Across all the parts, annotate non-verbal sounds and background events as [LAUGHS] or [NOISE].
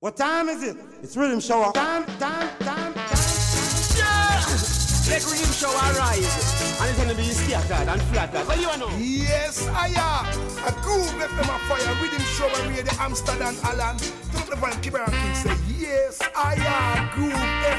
What time is it? It's rhythm shower. Time, time, time, time. Yeah! Let rhythm shower rise. And it's gonna be scattered and flattered. What do you know? Yes, I am. A groove left them a fire. Rhythm shower radio Amsterdam Alan. Don't the van keep around and say, Yes, I am. Groove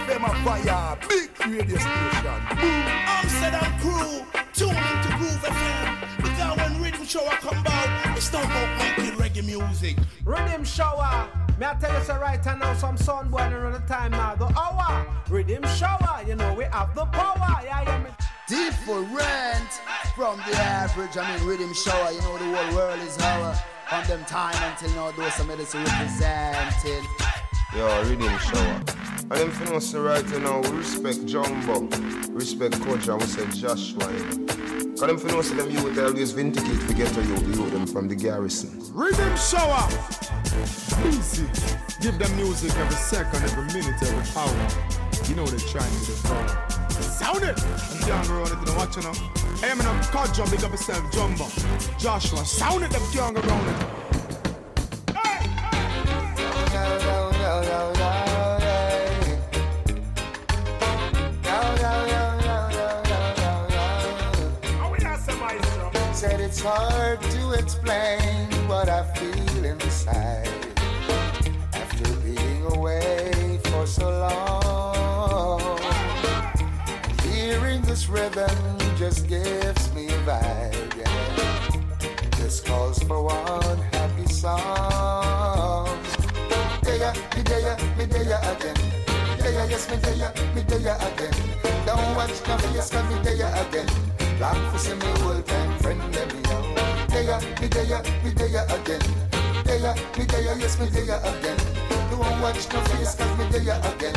FM a fire. Big radio station. Boom. Amsterdam crew. Tune into Groove FM. Because when rhythm shower come out, it's not about making reggae music. Rhythm shower. May I tell you so right now some sun born around the time now. The hour. Rhythm shower. You know we have the power. Yeah, yeah. Me. Different from the average. I mean, rhythm shower. You know the whole world is our. From them time until now, those some medicine representing. Yo, rhythm shower. And them for us right now, we respect Jumbo, respect Coach, and we say Joshua. You. Cause them for us, them youth always vindicate to get to you, the youth them from the garrison. Rhythm shower. Easy. Give them music every second, every minute, every hour. You know they're trying to devour. Sound it! I'm it, you know what you know? Hey, I'm in a car jump, big up yourself, Jumbo. Joshua, sound it, them young around it. It's hard to explain what I feel inside after being away for so long. Hearing this rhythm just gives me a vibe. Yeah. This calls for one happy song. Deya, me deya, me deya again. Deya, yes, me deya, me deya again. Don't watch no cause me deya again. Long for see me old time friend, let me Deya, me deya, me deya again. Deya, me deya, yes, me deya again. Don't watch no face, cause me deya again.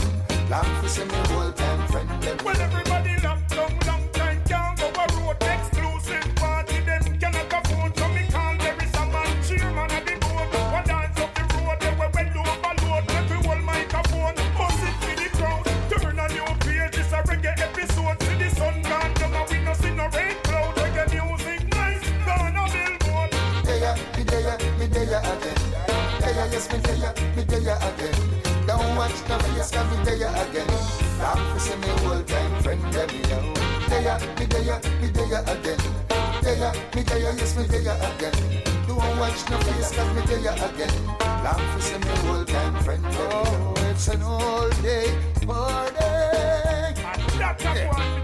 Long for see me old time friend, When everybody deya, me deya again. Don't watch no face, cause me deya again. Long for see me old time friend, let me know. Deya, me deya, me deya again. Deya, me deya, yes, me deya again. Don't watch no face, cause me deya again. Long for see me old time friend, let me know. Oh, it's an all day party. That's a one,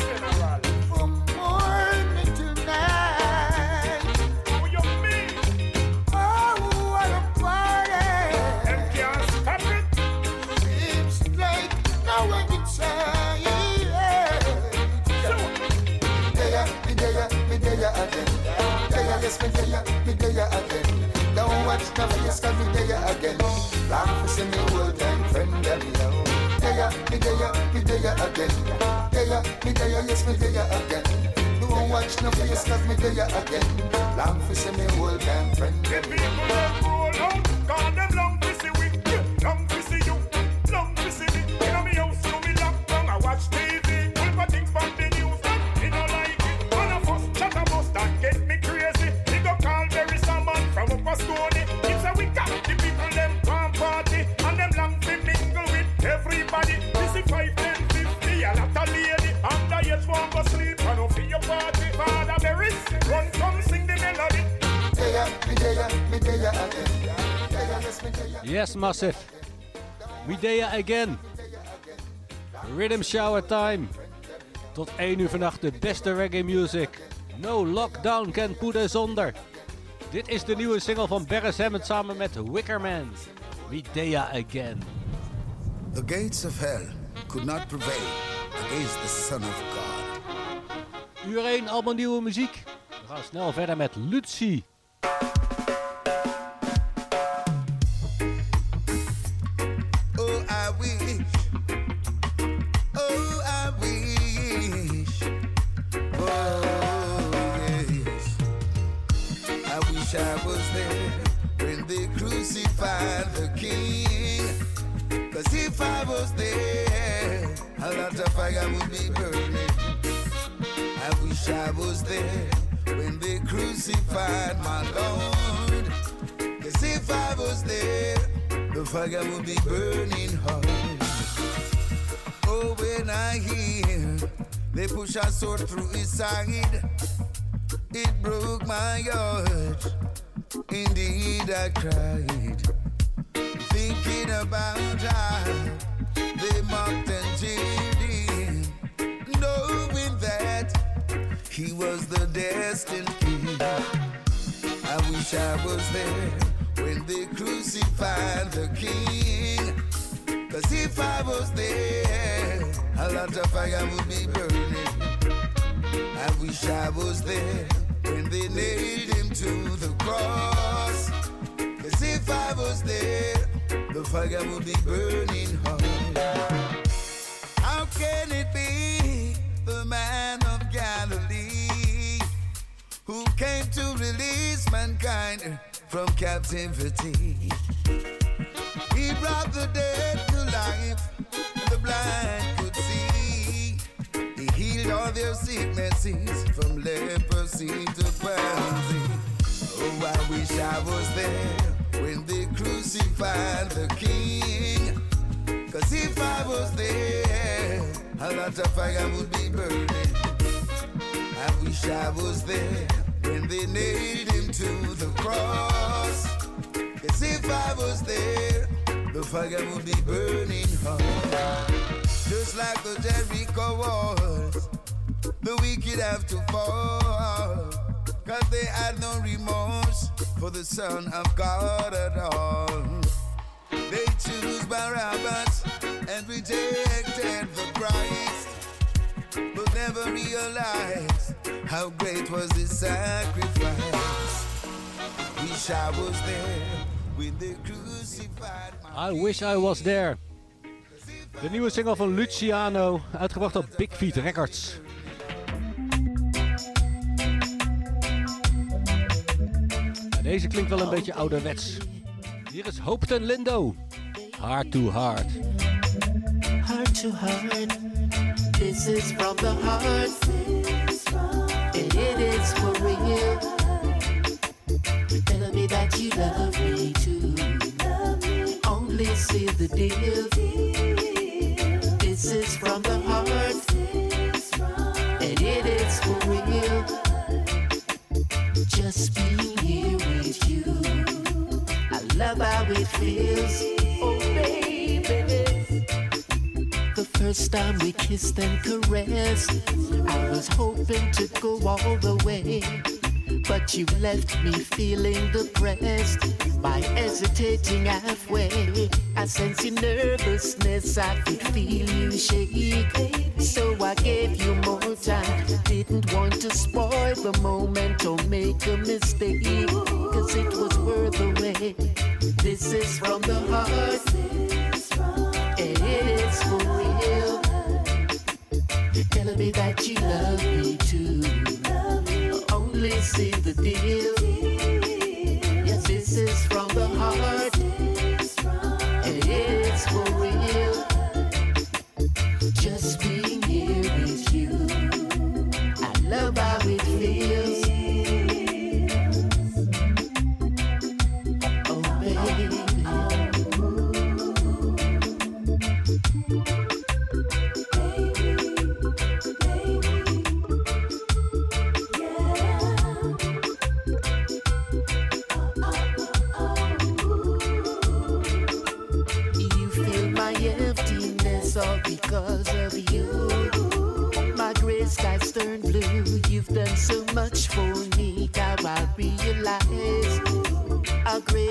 Yes, me deya, me deya again. Don't watch no face, cause me deya again. Long for see me old time friend, them know. Deya, me deya, me deya again. Deya, me deya, yes, me deya again. Don't watch no face, cause me deya again. Long for see me old time friend, The them people yes, Massive. We did it again. Rhythm Shower Time. Tot 1 uur vannacht de beste reggae music. No lockdown can put us under. Dit is de nieuwe single van Barris Hammond samen met Wickerman. We did it again. The gates of hell could not prevail against the Son of God. Uur 1, allemaal nieuwe muziek. We gaan snel verder met Lucie. Wish I was there when they crucified the King. Cause if I was there, a lot of fire would be burning. I wish I was there when they crucified my Lord. Cause if I was there, the fire would be burning hot. Oh, when I hear they push a sword through his side, it broke my heart. Indeed, I cried, thinking about how they mocked and jeered him, knowing that he was the destined king. I wish I was there when they crucified the king. Cause if I was there, a lot of fire would be burning. I wish I was there when they nailed him to the cross. Cause if I was there, the fire would be burning hot. How can it be the man of Galilee who came to release mankind from captivity? He brought the dead to life, the blind all their sicknesses from leprosy to palsy. Oh, I wish I was there when they crucified the King. Cause if I was there, a lot of fire would be burning. I wish I was there when they nailed him to the cross. Cause if I was there, the fire would be burning hot. Just like the Jericho walls, the wicked have to fall. Cause they had no remorse for the Son of God at all. They choose Barabbas and rejected the Christ, but never realized how great was his sacrifice. Wish I was there when they crucified I wish I was there. De nieuwe single van Luciano, uitgebracht op Big Feet Records. Deze klinkt wel een beetje ouderwets. Hier is Hopeton Lindo. Hard to hard. Heart to heart, this is from the heart, and it is for real. Tell me that you love me too. Only see the deal. This is from the heart, and it is for real. Just being love how it feels. Oh baby. The first time we kissed and caressed, I was hoping to go all the way. But you left me feeling depressed by hesitating halfway. I sense your nervousness, I could feel you shake. So I gave you more time. Didn't want to spoil the moment or make a mistake. Cause it was worth the wait. This is from the heart. And it is for real. Telling me that you love me too. See the deal. Yes, this is from the heart. And it's for real. Just being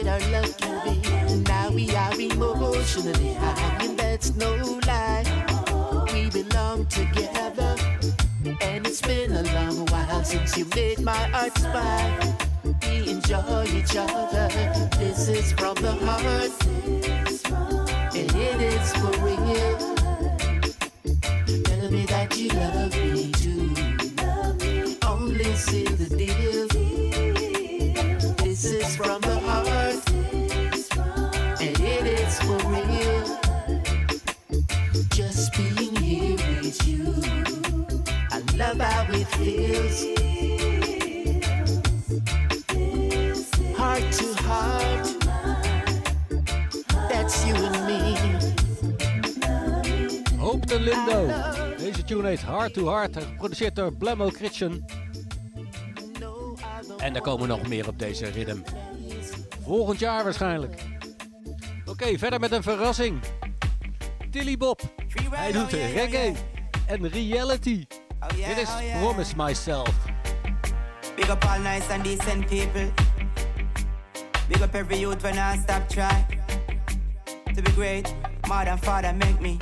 how our love can be. Now we are emotionally high, and that's no lie. We belong together, and it's been a long while since you made my heart spy. We enjoy each other. This is from the heart, and it is for real. Tell me that you love me too. Only seal the Hard to Hard, geproduceerd door Blemmo Christian. En er komen nog meer op deze ritme. Volgend jaar waarschijnlijk. Oké, verder met een verrassing. Tilly Bob. Hij doet reggae en reality. Oh, Dit is oh, Promise Myself. Big up all nice and decent people. Big up every youth when I stop try to be great. Mother and father make me.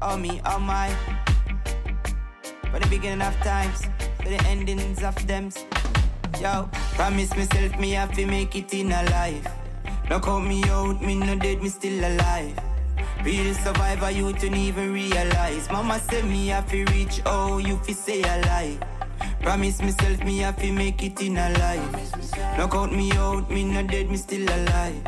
Oh me, oh my. For the beginning of times, to the endings of them. Yo, promise myself me have to make it in a life. No count me out, me no dead, me still alive. Real survivor, you don't even realize. Mama say me have to reach, oh, you fi say a lie. Promise myself me have to make it in a life. No count me out, me no dead, me still alive.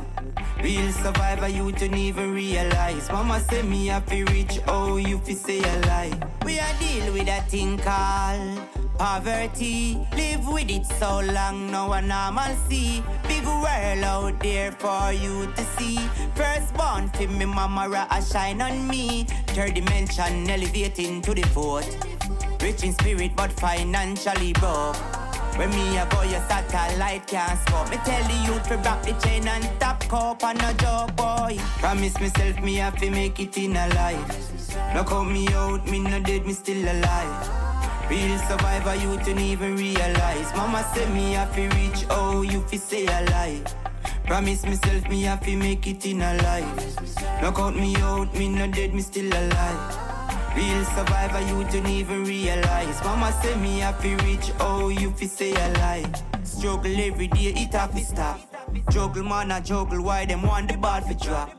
Real survivor, you don't even realize. Mama say me have to reach, oh, you fi say a lie. We are deal with a thing called poverty. Live with it so long, no one normal see. Big world out there for you to see. First born for me, mama a shine on me. Third dimension elevating to the fourth. Rich in spirit, but financially broke. When me a go, your satellite can't scope. Me tell the youth to wrap the chain and top cup and a job boy. Promise myself me have to make it in a life. No count me out, me no dead, me still alive. Real survivor, you don't even realize. Mama say me have to reach, oh, you fi say a lie. Promise myself me have to make it in a life. No count me out, me no dead, me still alive. Real survivor, you don't even realize. Mama say me to reach, oh, you fi say a lie. Struggle every day, it have to stop. Juggle man, I juggle, why them want the ball for drop.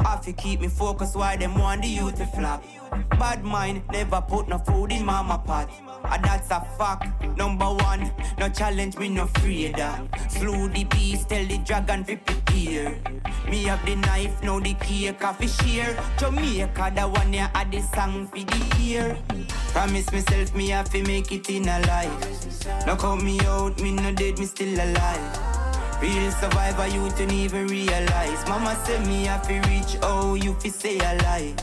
Have to keep me focused, why them want the youth to flop. Bad mind, never put no food in mama pot. And that's a fact. Number one, no challenge me, no of. Slew the beast, tell the dragon to prepare. Me have the knife, now the cake coffee share. Jamaica, the one ya had the song for the year. Promise myself me have to make it in a life. No count me out, me no dead, me still alive. Real survivor, you don't even realize. Mama say me have to reach, oh, you fi say a lie.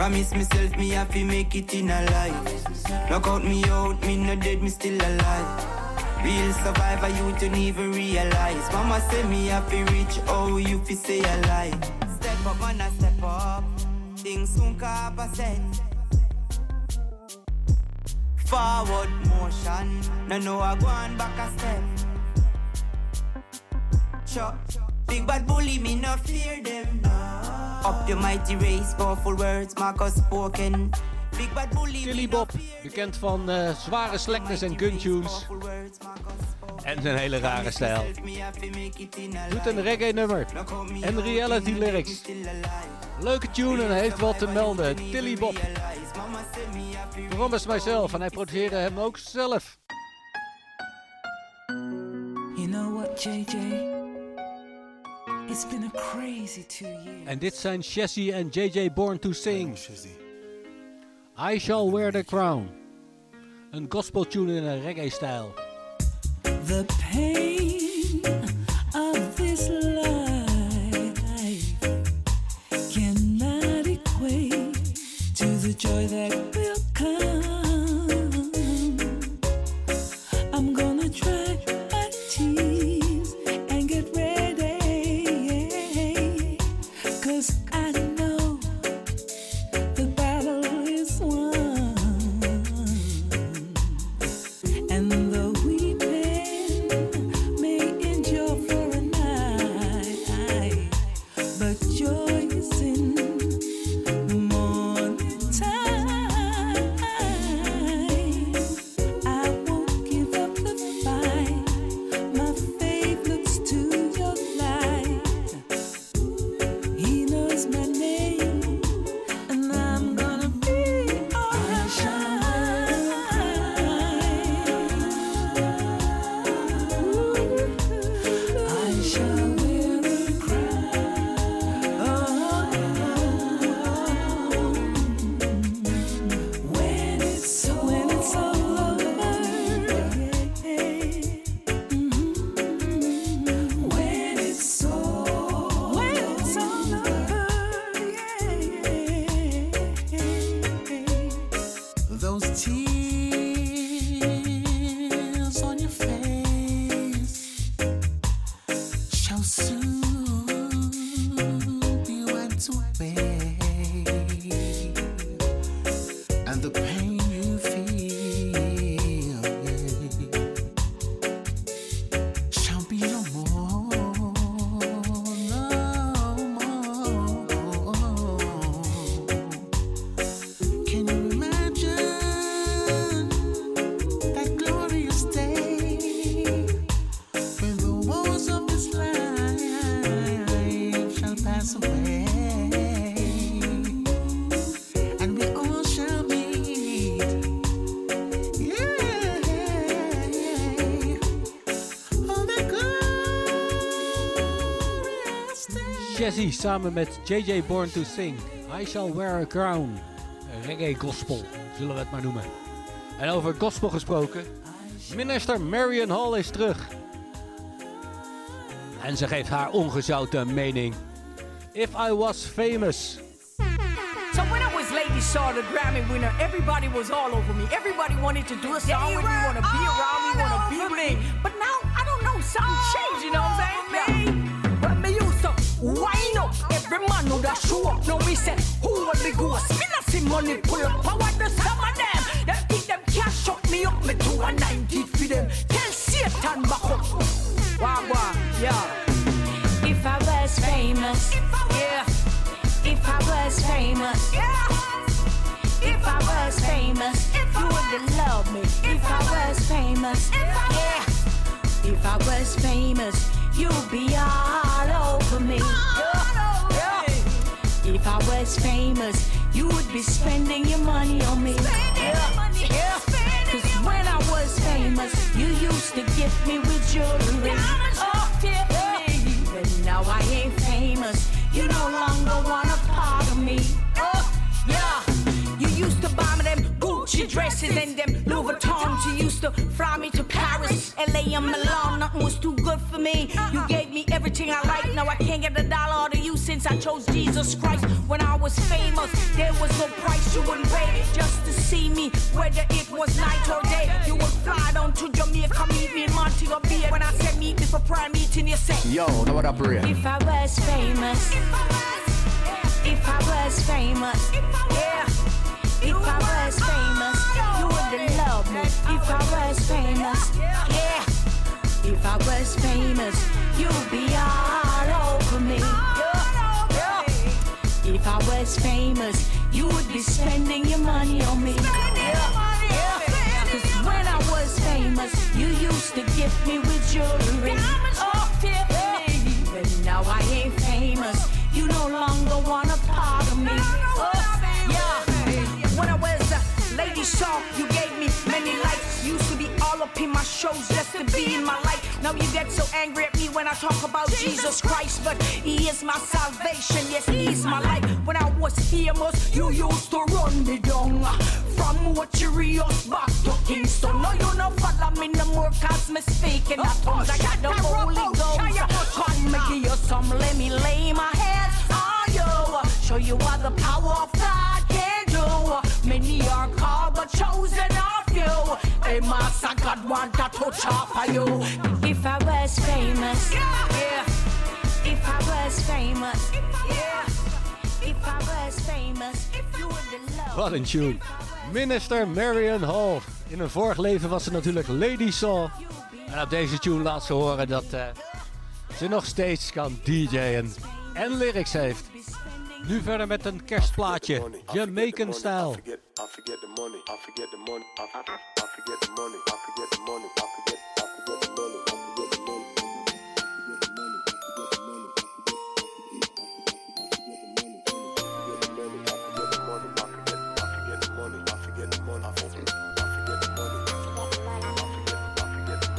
Promise myself me have to make it in a life. No count me out, me no dead, me still alive. Real survivor, you don't even realize. Mama say me have to reach, oh, you fi say a lie. Step up and I step up, things soon come set. Forward motion, no no I go on back a step. Sure. Big bad bully, me no fear them. Up the mighty race, powerful words, Marcus spoken. Big bad bully, Tilly Bob, bekend van eh, zware slackness en guntunes. En zijn hele rare stijl. Doet een reggae nummer. En reality lyrics. Leuke tune en heeft wat te melden. Tilly Bob. Promise Myself. En hij produceerde hem ook zelf. You know what, JJ? It's been a crazy two years. En dit zijn Chessie en JJ Born to Sing. I Shall Wear the Crown. Een gospel tune in een reggae stijl. The pain of this life cannot equate to the joy that Jazzy samen met JJ Born to Sing. I Shall Wear a Crown. Reggae gospel, zullen we het maar noemen. En over gospel gesproken. Minister Marion Hall is terug. En ze geeft haar ongezouten mening. If I Was Famous. So when I was Lady Shaw, the Grammy winner, everybody was all over me. Everybody wanted to do a song with me, want to be around me, want to be with me. But now, I don't know, something changed, you know what I'm saying? Say, who will be ghost? Me not see money pull up, power the some of them. Them think them can't shut me up, me to a 90 for them. Tell Satan back up. Wow, wow, yeah. If I was famous, yeah. If I was famous, yeah. If I was famous, you would love me. If I was famous, yeah. If I was famous, you'd be all was famous, you would be spending your money on me. Yeah. Yeah. Cause when I was famous, you used to gift me with jewelry. Oh, Tiffany. But now I ain't famous. You no longer want a part of me. Oh, yeah. You used to buy me them Gucci dresses and them Louis Vuittons. You used to fly me to Paris, LA, and Milan. Nothing was too good for me. You gave me everything I like. Now I can't get a dollar out of you since I chose Jesus Christ. When I was famous, there was no price you wouldn't pay just to see me. Whether it was night or day, you would fly down to Jamaica, meet me in Montego Bay. When I said meet me for prayer meeting, you said, Yo, know what up, Ray? If I was famous, if I was famous, yeah. If I was famous, you would love me. If I was famous, yeah. If I was famous, you'd be all over me. Yeah. If I was famous, you would be spending your money on me. Yeah. Cause when I was famous, you used to gift me with jewelry. Oh, Tiffany. But now I ain't famous. You no longer want a part of me. Oh, yeah. When I was a Lady Saw, you gave me many likes. Up in my shows just to be in my life. Now you get so angry at me when I talk about Jesus Christ, but He is my salvation. Yes, He is my life. When I was famous, you used to run me down. From what you Watcherios back to Kingston. No, you no follow me no more cause me speaking in tongues. I got the Holy Ghost. Come me give you some, let me lay my hands on you. Show you what the power of God can do. Many are called but chosen are few. Hey, Master God want to touch off of you. If I was famous, Yeah. if I was famous, yeah. If I was famous, you would love Wat een tune. Minister Marion Hall. In een vorig leven was ze natuurlijk Lady Saw. En op deze tune laat ze horen dat eh, ze nog steeds kan DJ'en. En lyrics heeft. Nu verder met een kerstplaatje. Jamaican style. I forget the money, I forget the money, I forget, the money. I forget the money, I forget I forget the money, I I forget the money, I forget, the money. I forget the money, I I forget the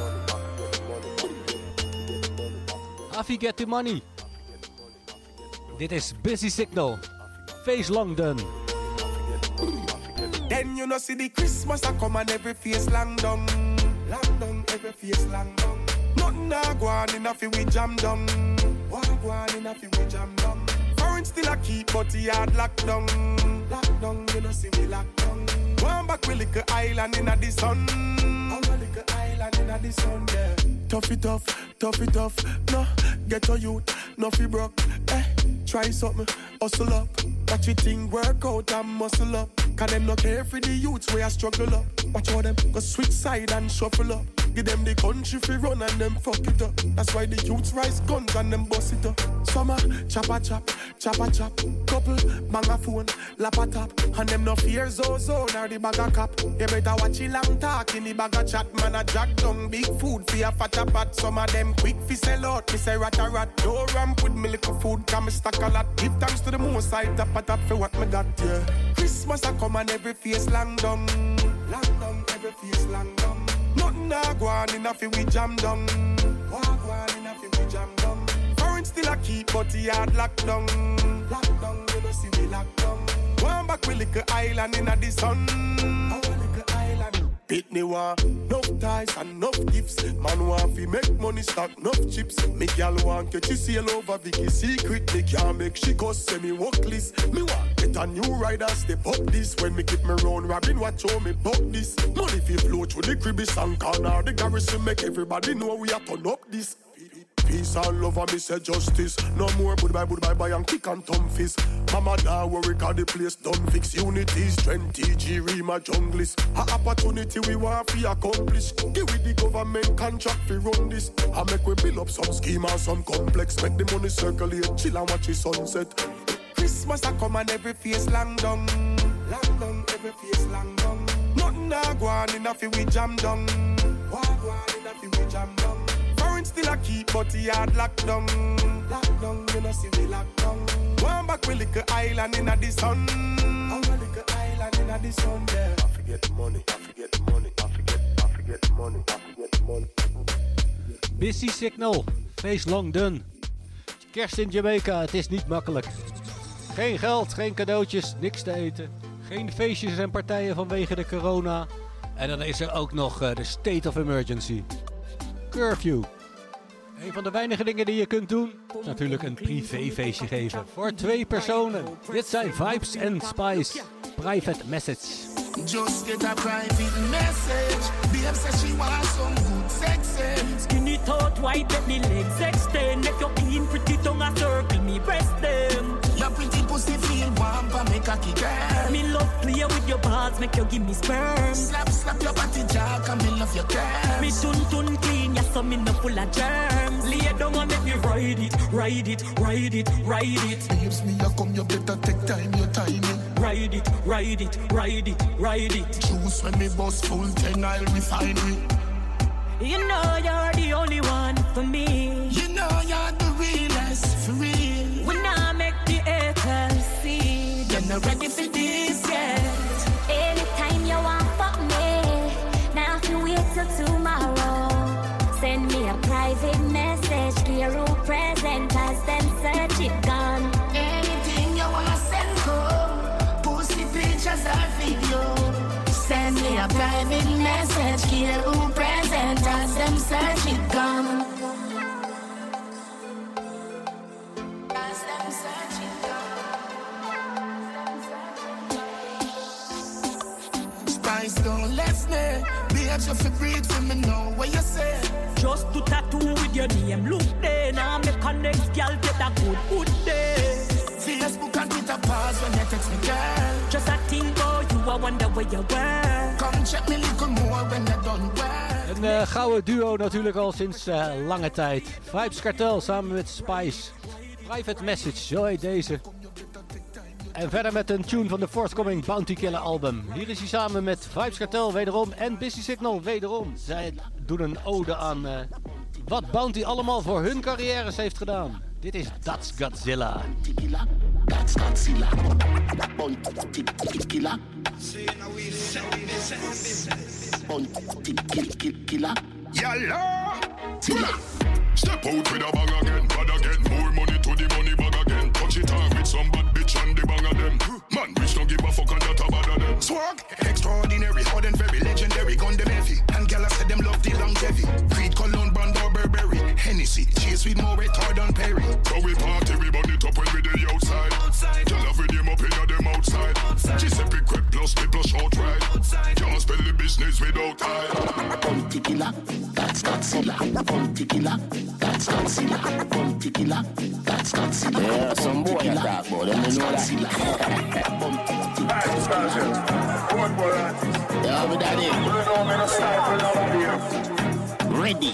money. Afi get the money. Dit is Busy Signal. Face long done. Then you know see the Christmas a come and every face long down. Long down, every face long down. Nothing a go on in a fi we jam down. What go on in a fi we jam down. Foreign still a keep but he hard locked down. Locked down, you know see we locked down. One back we little island in a the sun. Our little island in a sun, yeah. Tough it tough, tough it tough. No, get your youth, no fi broke. Eh, try something, hustle up. Watch it thing work out and muscle up. Cause them no care for the youths where I struggle up. Watch how them go switch side and shuffle up. Give them the country fi run and them fuck it up. That's why the youths rise guns and them bust it up. Summer, chopper chop, chopper chop. Couple, bang a phone, lap a tap. And them no fear zozo nor the bag a cap. You better watch it long talk in the bag a chat. Man a jack down big food for a fat a pot. Some of them quick fi sell out. Me say rat a rat. No ramp with me little food. Come me stack a lot. Give thanks to the most I tap a tap for what me got, yeah. Christmas a come and every face long down. Long down, every face long down. Nothing a go on a fi we jam down. Go on a fi we jam down. Foreign still a keep, but he had locked down. Locked down, you know, see me locked down. One back with little island in the sun. Pitney want enough ties and enough gifts. Man want fi make money stack enough chips. Me gal want catch she sail over Vicky secret. Me can't make she go semi walkless. Me want get a new rider step up this. When me keep me round Robin watch how me buck this. Money fi flow through the cribby and corner. The garrison make everybody know we are turn up this. Peace and love and me say justice. No more goodbye, goodbye, bye and kick and thumb fist. Mama da worry cause the place done fix. Unity, strength, TG, Rima, junglist. A opportunity we want fi accomplish. Give with the government contract fi run this. I make we build up some scheme and some complex. Make the money circulate, chill and watch the sunset. Christmas a come and every face long down. Long down, every face long down. Nothing a go on a fi we jam down. What go on a fi we jam. Still a keep, but he had locked down. Locked down, you know see we locked down. One back with little island in the sun. Our little island in the sun, yeah. I forget the money, I forget the money, I forget, I forget the money, I forget the money. Busy Signal, Face Long Done. Kerst in Jamaica, het is niet makkelijk. Geen geld, geen cadeautjes, niks te eten. Geen feestjes en partijen vanwege de corona. En dan is er ook nog eh, de state of emergency. Curfew. Een van de weinige dingen die je kunt doen, is natuurlijk een privéfeestje geven. Voor twee personen. Dit zijn Vibes and Spice. Private Message. Just get a private message. Babe says she wants some good sex. Eh? Skinny thought white, let me legs extend. Make your clean pretty tongue a circle me breast them. Your pretty pussy feel warm, but make a kick girl. Me love play with your balls, make you give me sperm. Slap, slap your body jack, and me love your curves. Me tun tun clean, yeah, so me no full of germs. Lay down and make me ride it, ride it, ride it, ride it. Babes, me a come, you better take time, your timing. Ride it, ride it, ride it, ride it. Choose when me bust full ten, I'll refine it. You know you're the only one for me. You know you're the realest, for real. When I make the haters see, You're not ready for this yet. Private message, clear who present as them search it gone. As them search it Spice don't let me. Babes, you feel breathe for me know what you say. Just to tattoo with your name, look there. Now make a next girl get a good, good day. Facebook and Twitter pause when you text me, girl. I wonder where you were. Come check me little more when you're done well. Een eh, gouden duo natuurlijk al sinds eh, lange tijd. Vibes Cartel samen met Spice. Private Message, zo heet deze. En verder met een tune van de forthcoming Bounty Killer album. Hier is hij samen met Vibes Cartel wederom en Busy Signal wederom. Zij doen een ode aan eh, wat Bounty allemaal voor hun carrières heeft gedaan. Dit is That's Godzilla. That's Godzilla. Killer. Yalla! Step out with a bang again, bad again. More money to the money bag again. Touch it on with some bad bitch and the bang of them. Man, bitch don't give a fuck and that a bad of them. Swag, extraordinary, hard and very legendary. Gun them heavy, and gyal said them love the longevity. Hennessy, chase with more retard than Perry. So we party, we burn it up when we dey outside. Outside. Gyal have them up inna them outside. Giuseppe Crep plus me plus outright. Can't spell the business without I. Bounty killer, that's Godzilla. Bounty killer, that's Godzilla. Bounty killer, that's Godzilla. Yeah, some boy attack, but them know that. Yeah, me daddy. Ready.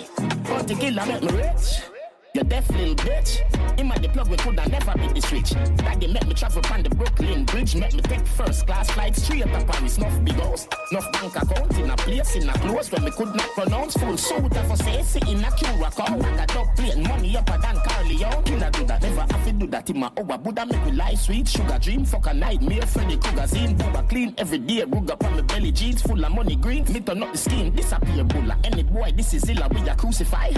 Killer make me rich. You deaf little bitch. In my the plug, we coulda never beat this rich. Daddy make me travel on the Brooklyn Bridge. Make me take first class flight straight to Paris. Nuff big house, nuff bank account in a place in a close when me could not pronounce full suit of say in a cure. Curacao. Like a dog plane, money upper than Corleone. Killer do that, never have to do that in my hour. Buddha make me life sweet, sugar dream, fuck a nightmare. Freddy Krueger zine, booba clean every day. Rug up on my belly jeans full of money green. Me turn up the scheme, disappear bulla. Any boy, this is illa, we a crucify.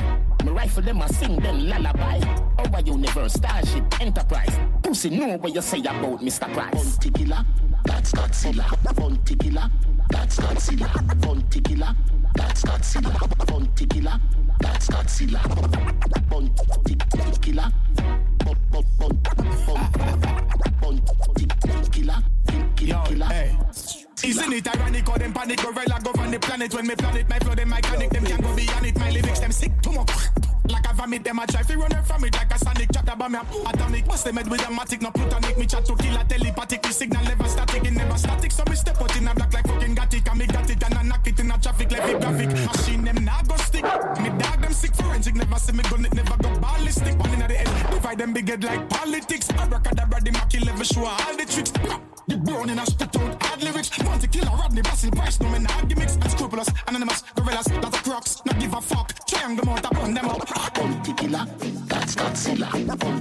Me rifle them, I sing them lullaby. Oh Power Universe, Starship, Enterprise. Pussy know what you say about Mr. Price. Bounty killer, that's Godzilla. Bounty killer, that's Godzilla. Bounty killer, that's Godzilla. Bounty killer, that's Godzilla. Bounty killer. Bounty killer. Yo, hey. Isn't it ironic how them panic. Gorilla go on the planet. When me planet my flow them iconic. Them can go beyond it. My lyrics them sick too much like a vomit them a try fi run from it. Like a sonic chat about me atomic must them with a matic no plutonic. Me chat to kill a telepathic. Me signal never static it never static. So me step out in a black like fucking got it. And me got it and I knock it in a traffic like a graphic. Machine them nah go stick. Me dog them sick forensic. Never see me gun it never go ballistic. One in the end divide them big head like politics. Abracadabra the Mackie level show all the tricks the brown in a spit out hard lyrics. Want to kill a Rodney Basil Price No me nah gimmicks. Unscrupulous Anonymous Gorillas. Lot of crocs Not give a fuck. Triangle mount Burn them up. Bounty killer That's Godzilla.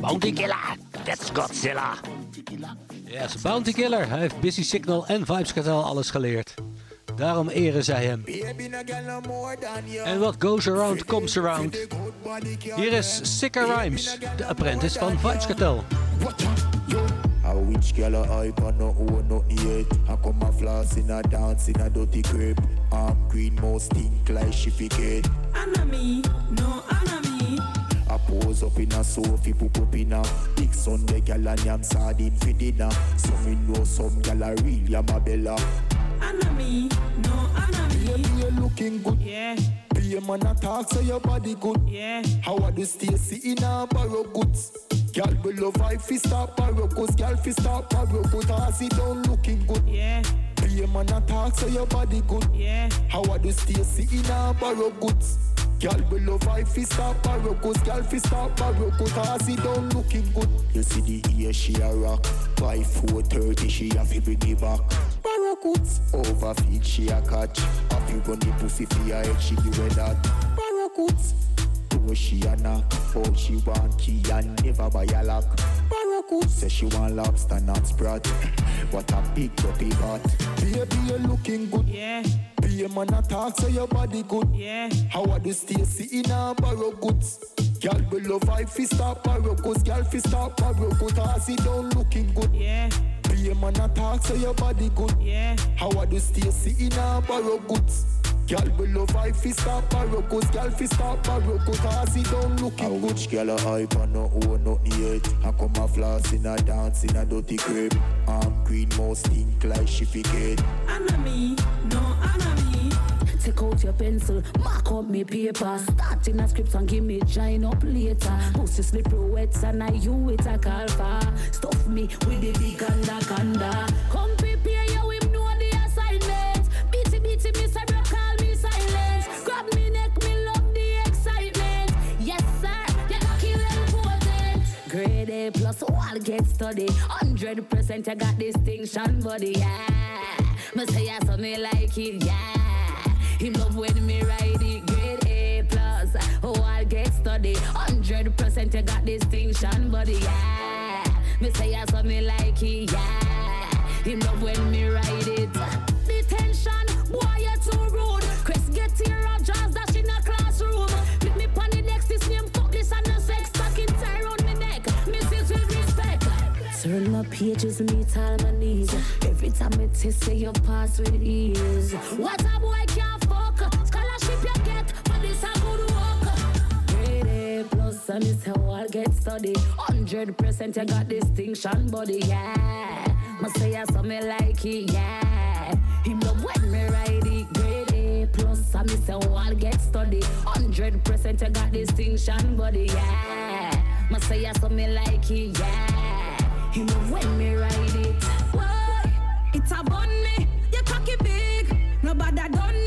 Bounty killer That's Godzilla. Yes, Bounty Killer. Hij heeft Busy Signal en Vibes Cartel alles geleerd. Daarom eren zij hem. En what goes around comes around. Hier is Sicker Rhymes, de apprentice van Vibes Cartel. A witch girl a hype and no own nothing yet. I come a floss in a dance in a dirty crepe I'm green most stink like she forget. Enemy, no enemy. I pose up in a sofa, poop up in a big Sunday gal and yam sardine for dinner. So me know some gal a real yamabella. Enemy, no enemy. Baby, you looking good. Yeah. Be a man a talk so your body good. Yeah. How are the Stacy in a borrow goods? Girl we love I fi start borrow goods. Girl fi start borrow goods. I see down looking good. Yeah. Be a man a talk so your body good. Yeah. How are the Stacy in a borrow goods? Girl we love I fi start borrow goods. Girl fi start borrow goods. I see down looking good. You see the ear she a rock. By 4:30 she a fi bring it back. Borrow goods. Overfeed she a catch. Have you run the pussy for her head she give her that. Borrow goods. Door she a knock. Oh she want key and never buy a lock. Borrow. Say she want lobster not sprat. [LAUGHS] What a big dopey hot. Baby you looking good. Yeah. Be a man a talk so your body good. Yeah. How are the Stacy in a borrow goods? Girl love I fi start borrow goods. Girl fi start borrow goods. I see down looking good. Yeah. Be a man a talk so your body good. Yeah. How are the Stacy in a borrow goods? Girl we love I fi start borrow goods. Girl fi start borrow goods. I see down looking good. Which girl a hype and no own nothing yet? I come a floss in a dance in a dirty crib. Arm green most stink like she forget. Enemy, no enemy. Take out your pencil, mark up me paper. Start in a script and give me join up later. Pussy slippery wet and I you it a call for. Stuff me with the big anaconda. Come prepare Plus all get study. Hundred percent you got distinction buddy yeah. Me say yeah so me like it yeah. Him love when me ride it, grade A plus. Oh, I'll get study. Hundred percent, you got distinction, buddy. Yeah, me say I saw me like it. Yeah, My pages, meet all my needs. Every time I test say you pass with ease. What a boy can't fuck. Scholarship you get, but this a good work. Grade A plus, and it's how I get study. Hundred percent you got distinction, buddy, yeah. Must say I saw me like it, yeah. Him love when me ride it. Grade A plus, and it's how I get study. Hundred percent you got distinction, buddy, yeah. Must say I saw me like it, yeah. When me ride it. It's a bun me. You cocky big. Nobody done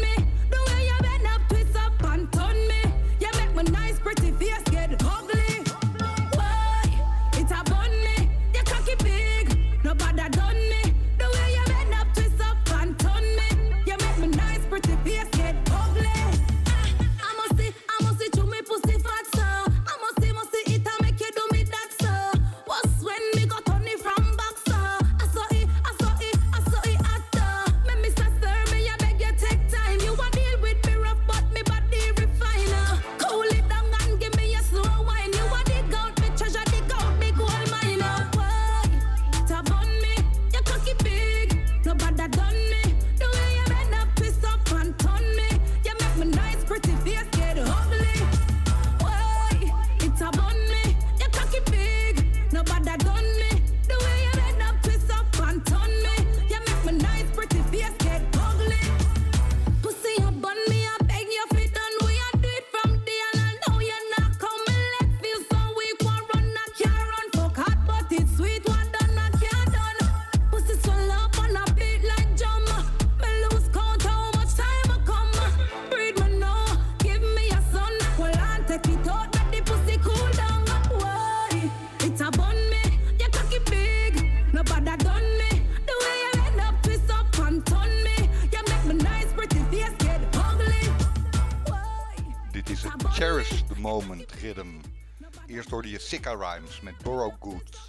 Sicka Rhymes met Borrow Good.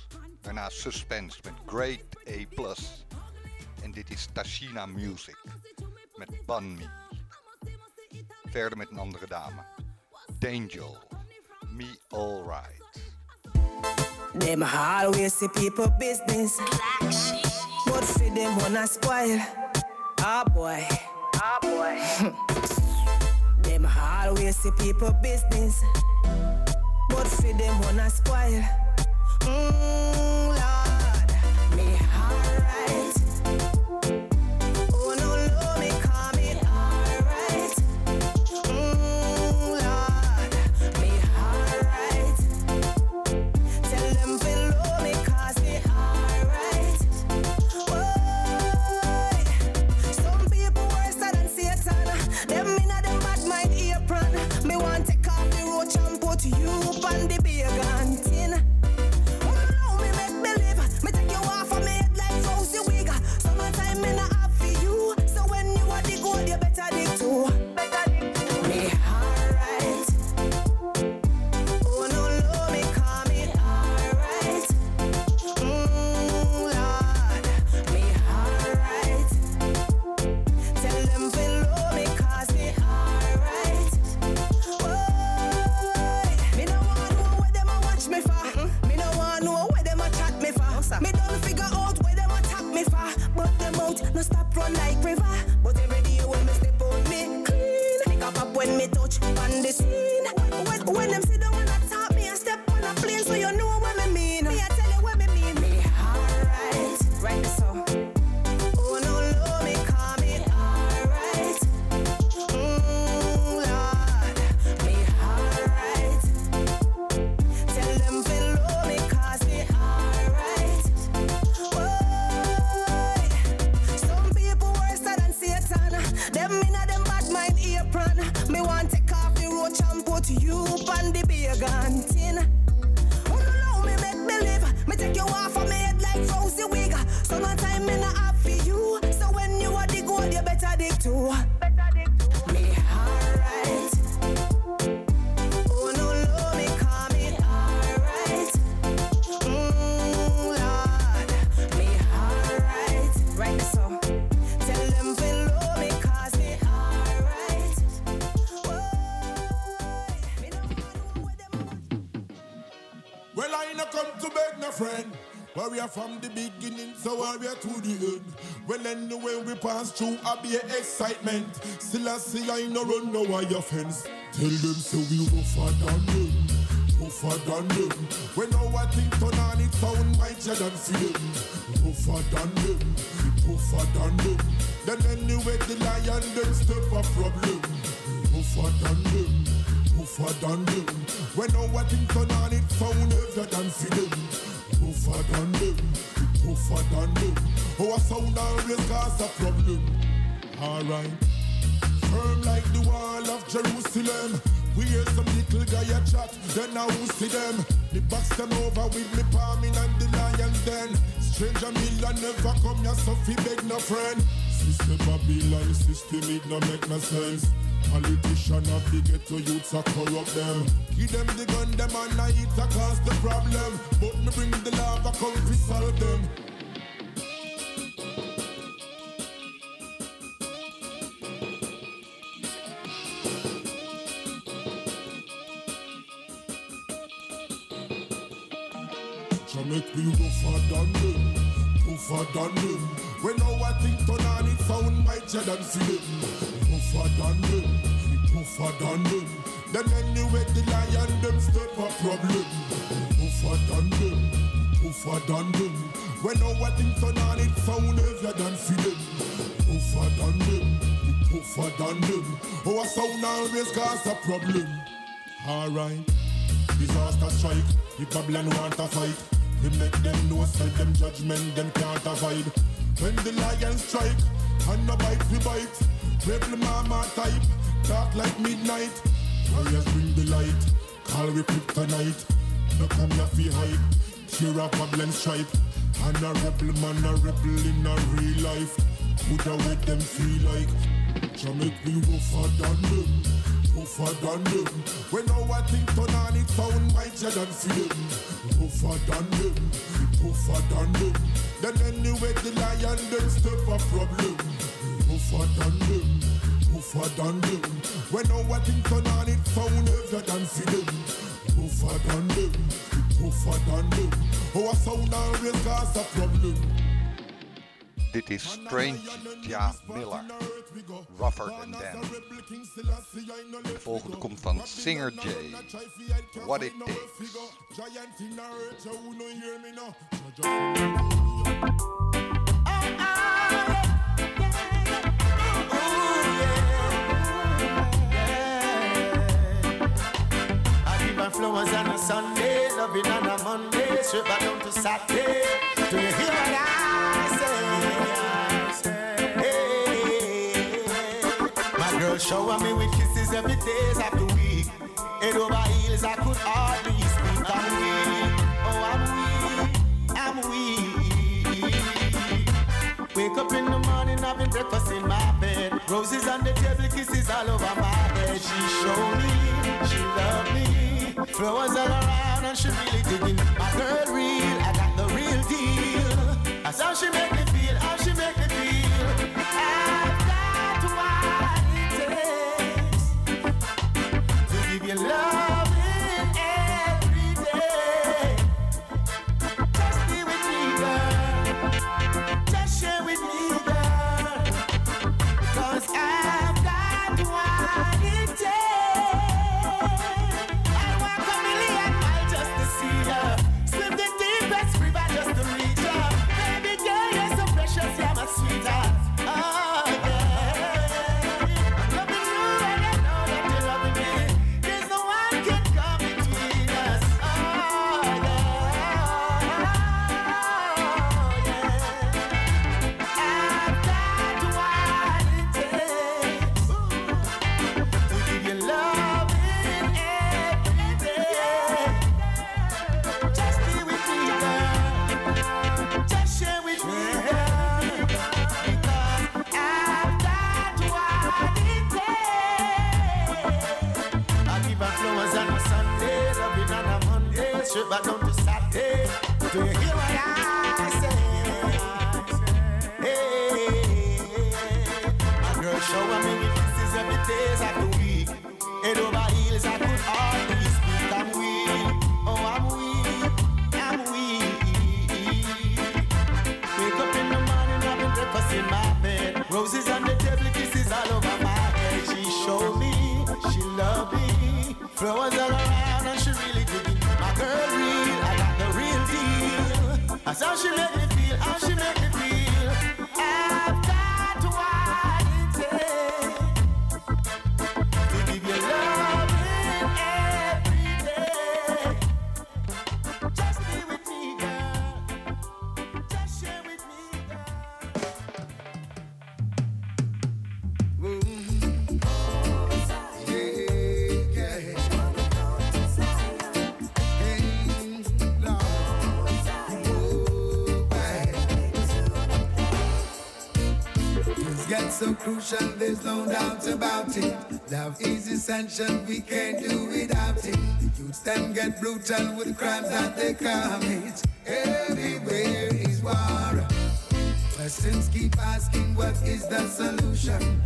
Daarna Suspense met Great A+. En dit is Tashina Music met Bun Me. Verder met een andere dame. Dangel. Me Alright. Them always see people business. But for them wanna spoil. Ah boy. Ah boy. [LAUGHS] them always see people business. But for them wanna spoil. Mm, Lord, me alright. From the beginning, so warrior to the end. Well, anyway, we pass through a be excitement. Still, I see I no run no wire fence. Tell them so we rougher than them, rougher than them. When our thing turn on, it sound mightier than them. Rougher than them, rougher than them. Then anyway, the lion them step a problem. Rougher than them, rougher than them. When our thing turn on, it sound heavier than for them. Rougher than them, rougher than them. Our sound always cause a problem. Alright. Firm like the wall of Jerusalem. We hear some little guy a chat, then I will see them. Me box them over with me palming and the lion den. Stranger million never come here, so fi beg no friend. System Babylon, system it no make no sense. Politician of the ghetto youths a corrupt them. Give them the gun, them and I it a cause the problem. But me bring the lava, come fi solve them. Make me rougher than them, tougher than them. When our thing turn on, it sound mightier than them. Rougher than them, we tougher than them. Then anyway, the lion them step a problem. Tougher than them, tougher than them. When our thing turn on, it sound heavier than for them. Tougher than them, we tougher than them. Our sound always cause a problem. Alright. Disaster strike, the Babylon want to fight. We make them know, say them judgment, them can't avoid. When the lion strike, and no bite we bite. Rebel mama type, dark like midnight. Warriors bring the light, call we kryptonite. No come here fi hype, cheer up Babylon stripe. And a rebel man, a rebel in a real life. Coulda what them feel like. Make me rougher than them, tougher than them. When our thing turn on, it sound mightier than film. Tougher than them, tougher than them. Then anyway, the lion then step a problem. Tougher than them, tougher than them. When our thing turn on, it sound heavier than film. Tougher than them, tougher than them. Our sound always cause a problem. Dit is Strange Ja Miller. Rougher Than Them. De volgende komt van Singer J. What It Takes. I flowers on a Sunday, loving on a Monday, straight back down to Saturday. Do you hear what I say? Hey, my girl shower me with kisses every day after week. Head over heels, I could hardly speak. I'm weak, oh I'm weak, I'm weak. Wake up in the morning, having breakfast in my bed. Roses on the table, kisses all over my head. She showed me, she loved me. Flowers all around, and she really digging. My girl real, I got the real deal. That's how she make me feel, how she make me feel. I've got what it takes to give you love there's no doubt about it. Love is essential, we can't do without it. The youths them get brutal with the crimes that they commit. Everywhere is war. Questions keep asking, what is the solution?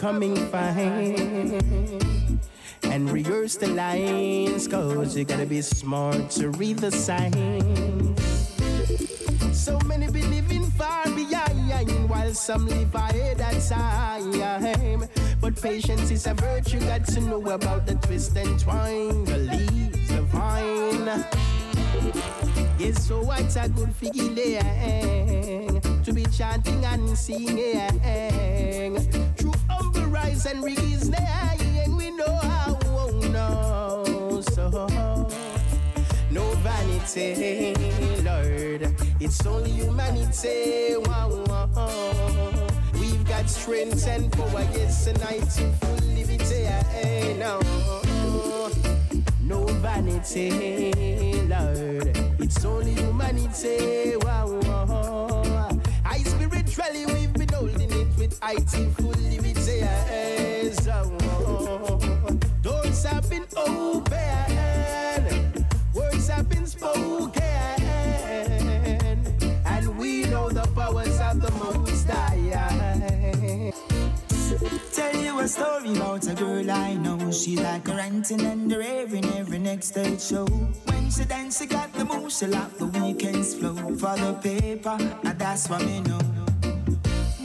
Coming fine. And rehearse the lines, cause you gotta be smart to read the signs. So many be living far behind, while some live ahead of time. But patience is a virtue, got to know about the twist and twine, the leaves, the vine. Yes, so what's a good feeling to be chanting and singing through humble rise and? We know how, oh no, so no vanity, Lord. It's only humanity. Wow, wow. We've got strength and power, yes, and I to full liberty. eh, No, no vanity, Lord. It's only humanity. Wow, wow. I spiritually we've been holding it with IT story about a girl I know. She like a ranting and raving every next stage show. When she dance, she got the moves, she like the weekends flow. For the paper, and that's what me know.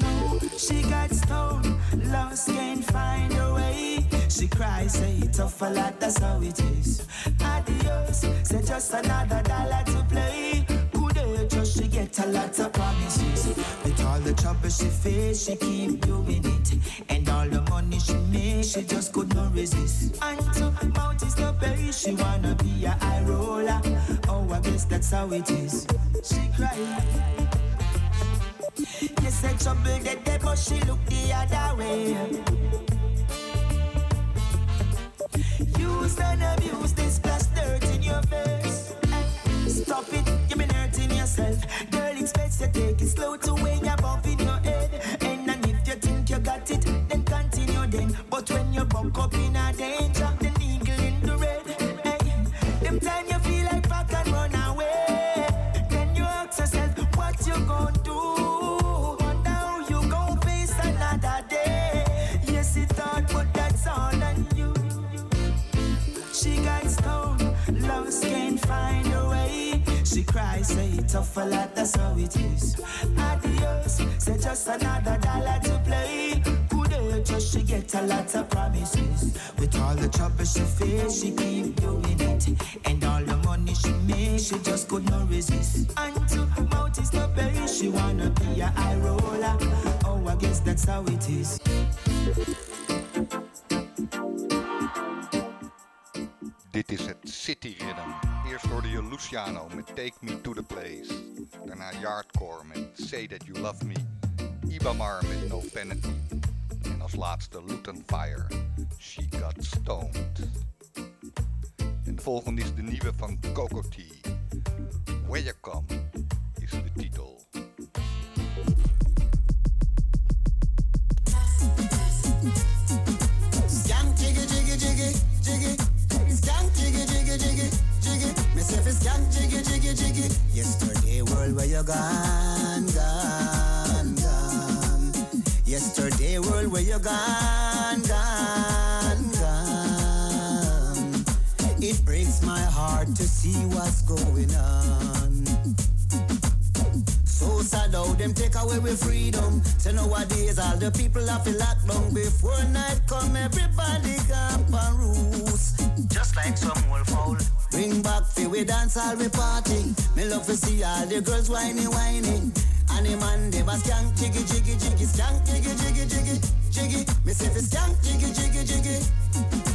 No, she got stoned, lost, can't find a way. She cries, say it's tough a lot, that's how it is. Adios, say just another dollar to play. Just she get a lot of promises. With all the trouble she face, she keep doing it. And all the money she make, she just could not resist. And to mouth is the pay, she wanna be a high roller. Oh, I guess that's how it is. She cried. You said trouble that day, but she look the other way. Use and abuse this plus dirt in your face. Stop it, yourself. Girl expects you take it slow to when you're bumping your head. And then if you think you got it, then continue then. But when you buck up in a danger, Cries, say tough a lot, that's how it is. Adios, say just another dollar to play. Just she get a lot of promises. With all the trouble she face, she keep doing it. And all the money she make, she just could not resist. And to mouth is the pay, she wanna be a high roller. Oh, I guess that's how it is. Dit is het City Rhythm. Eerst hoorde je Luciano met Take Me To The Place. Daarna Yardcore met Say That You Love Me. Ibamar met No Penalty. En als laatste Luton Fire, She Got Stoned. En de volgende is de nieuwe van Coco T. Where You Come is de titel. jiggy. Me say fi scan jiggy, jiggy, jiggy. Yesterday world where you gone, gone, gone. Yesterday world where you gone, gone, gone. It breaks my heart to see what's going on. So sad how them take away with freedom. So nowadays all the people have to lock down before night come. Everybody camp and roost, just like some old foul. Bring back fi we dance all we party. Me love to see all the girls whining whining. And the man them a skank jiggy jiggy jiggy skank jiggy jiggy jiggy jiggy. Me say fi skank jiggy jiggy jiggy.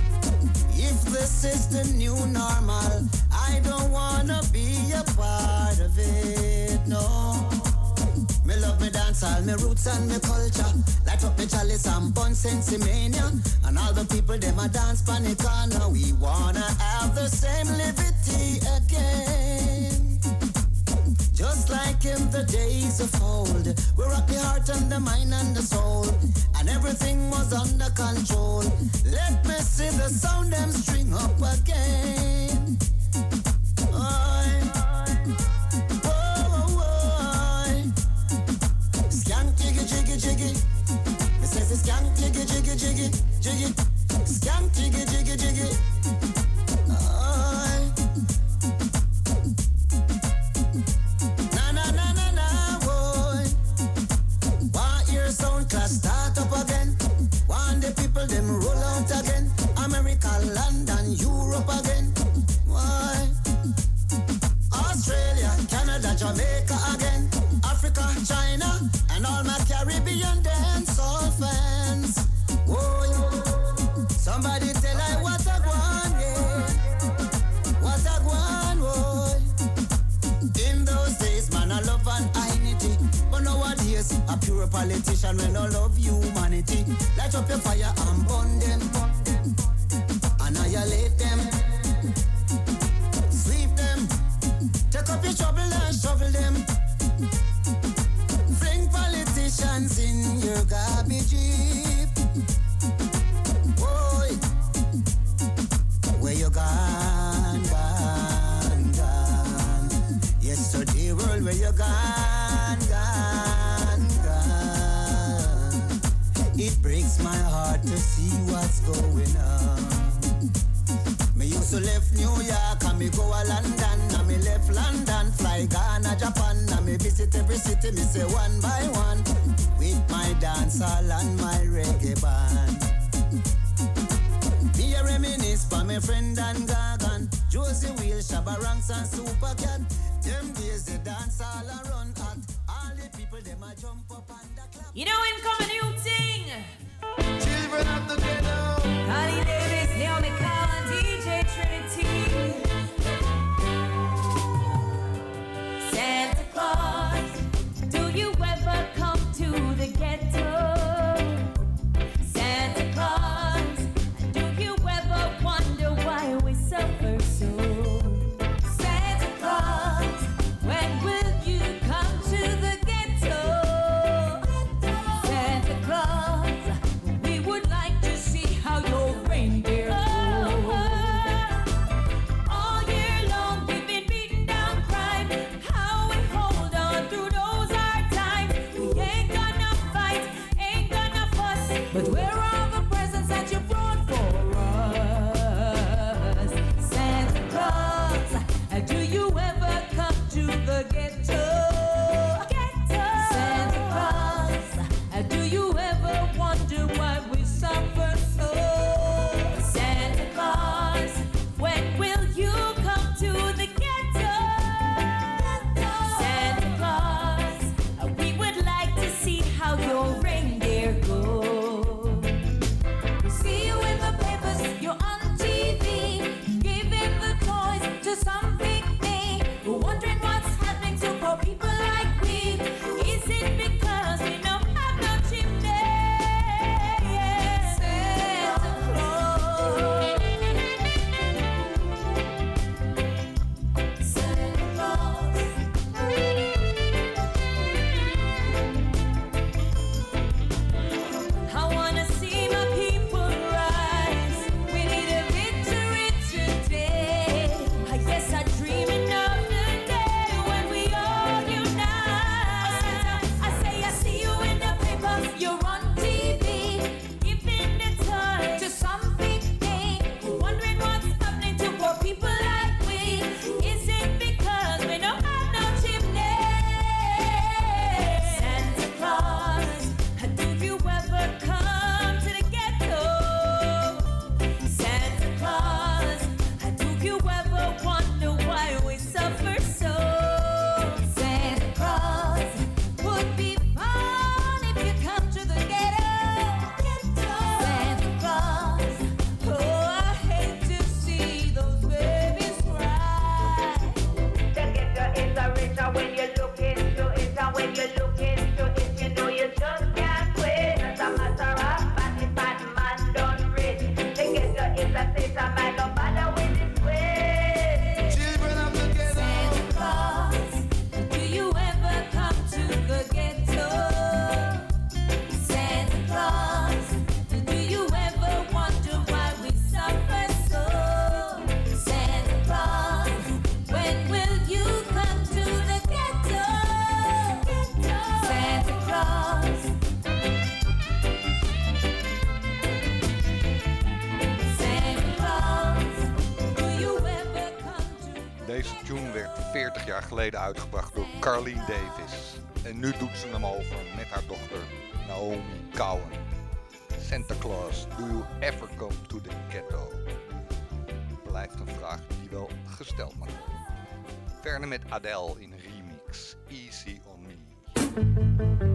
This is the new normal, I don't wanna be a part of it, no. Me love me dance all me roots and me culture. Light up me chalice and bun sense mania. And all the people them a dance panic corner. We wanna have the same liberty again. Just like in the days of old, we rock the heart and the mind and the soul, and everything was under control. Let me see the sound them string up again. Jiggy jiggy jiggy jiggy. Skank jiggy jiggy jiggy. London, Europe again? Why? Australia, Canada, Jamaica again? Africa, China, and all my Caribbean dance dancehall fans. Oh, Whoa, somebody tell I what I want, yeah. What I want, boy. In those days, man, I love and unity. But nowadays, a pure politician when no love humanity. Light up your fire and burn them. Annihilate them. Sweep them. Take up your shovel and shovel them. Fling politicians in your garbage. Boy, where you gone, gone, gone? Yesterday world, where you gone, gone, gone? It breaks my heart to see what's going on. Used left New York and me go a London and me left London, fly Ghana, Japan and me visit every city. Me say one by one with my dancehall and my reggae band. Me a reminisce for my friend and Gagan, Josey Wales, Shabba Ranks and Super Cat. Them days the dance all around hot. All the people them a jump up and the clap. You know when come a new thing. Children of the ghetto. Carly Davis, Naomi Cowan, DJ Met Adele in remix. Easy on me.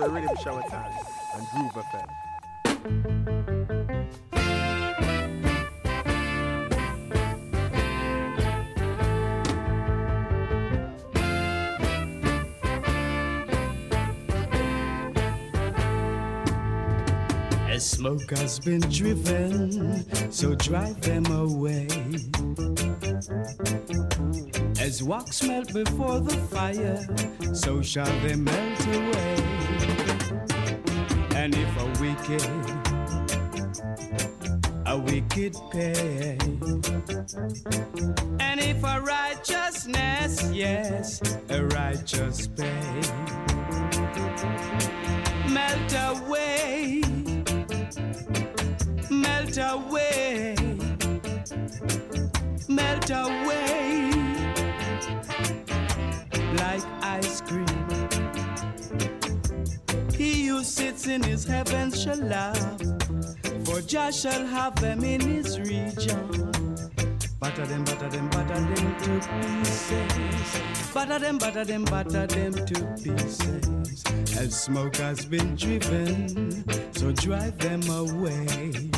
to Rhythm Shower Time and Groove FM. Smoke has been driven, so drive them away. As wax melt before the fire, so shall they melt away. And if a wicked, a wicked pay, and if a righteousness, yes, a righteous pay, melt away, melt away, melt away. Like ice cream who sits in his heavens shall laugh, for Jah shall have them in his region. Batter them, batter them, batter them to pieces. Batter them, batter them, batter them to pieces. As smoke has been driven, so drive them away.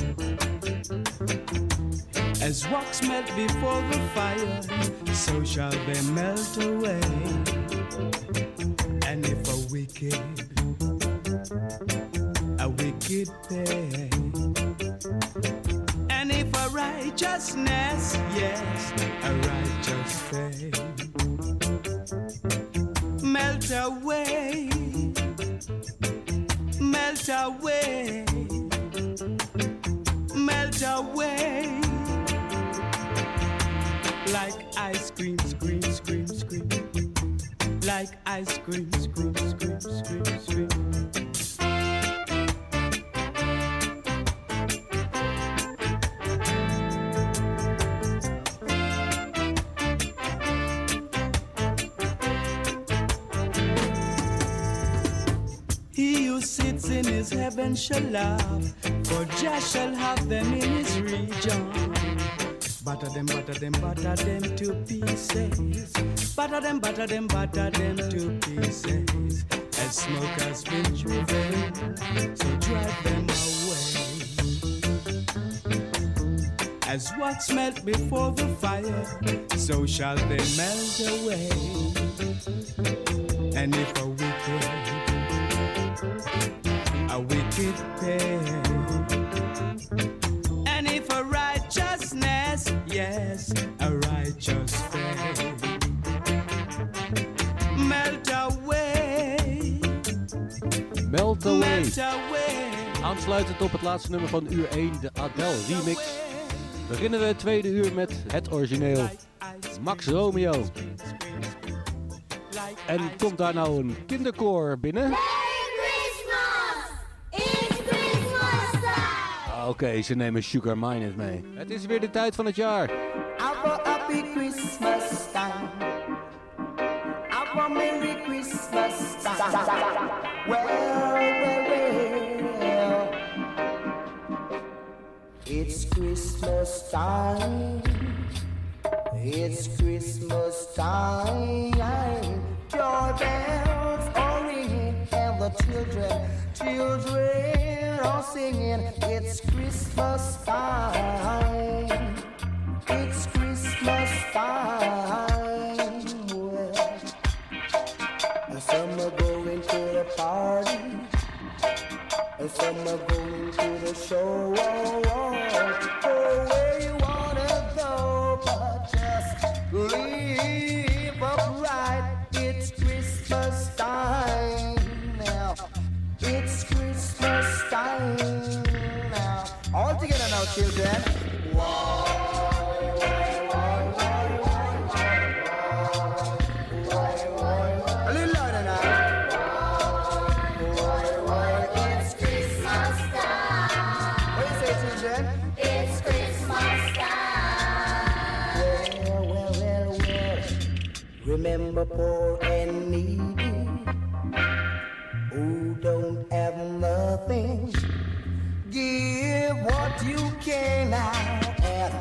As rocks melt before the fire, so shall they melt away. And if a wicked wicked pay, and if a righteousness, yes, a righteous pay, melt away, melt away, melt away like ice cream, scream, scream, scream. Like ice cream, scream, scream, scream, scream. Sits in his heaven shall laugh, for Jah shall have them in his region. Butter them, butter them, butter them to pieces. Butter them, butter them, butter them to pieces. As smoke has been driven, so drive them away. As wax melt before the fire, so shall they melt away. And if a a Aansluitend op het laatste nummer van uur 1, de Adele remix. Beginnen we het tweede uur met het origineel. Max Romeo. En komt daar nou een kinderkoor binnen? Ah, Oké, ze nemen Sugar Miners mee. Het is weer de tijd van het jaar. Have a happy Christmas time. Have a Merry Christmas time. Well, well, well. It's Christmas time. It's Christmas time. Joy bells are ringing and the children, children singing. It's Christmas time. It's Christmas time. Well, some are going to the party, and some are going to the show. Go poor and needy who don't have nothing. Give what you can out and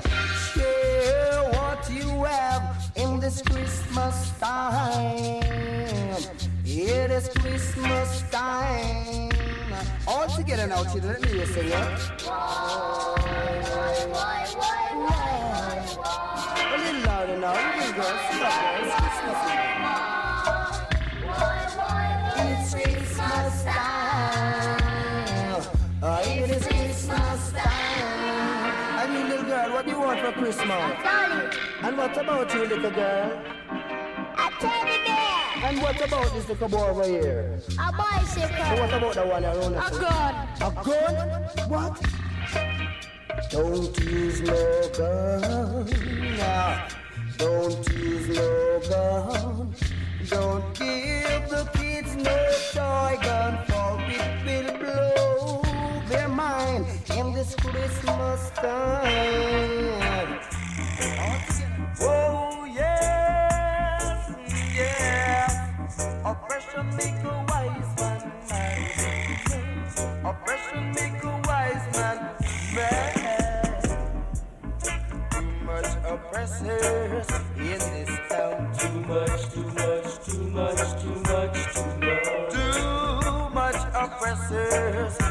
share what you have in this Christmas time. It is Christmas time. All together now, children. Let me hear you sing it. For Christmas? And what about you, little girl? A teddy bear. And what about this little boy over here? A bicycle. And what about the one around us? A gun. A gun? What? Don't use no gun. Nah. Don't use no gun. Don't give the kids no toy gun, for it will blow their mind in this Christmas time. Oh, yes, yeah. Oppression make a wise man mad. Oppression make a wise man mad. Too much oppressors in this town. Too much, too much, too much, too much, too much. Too much oppressors.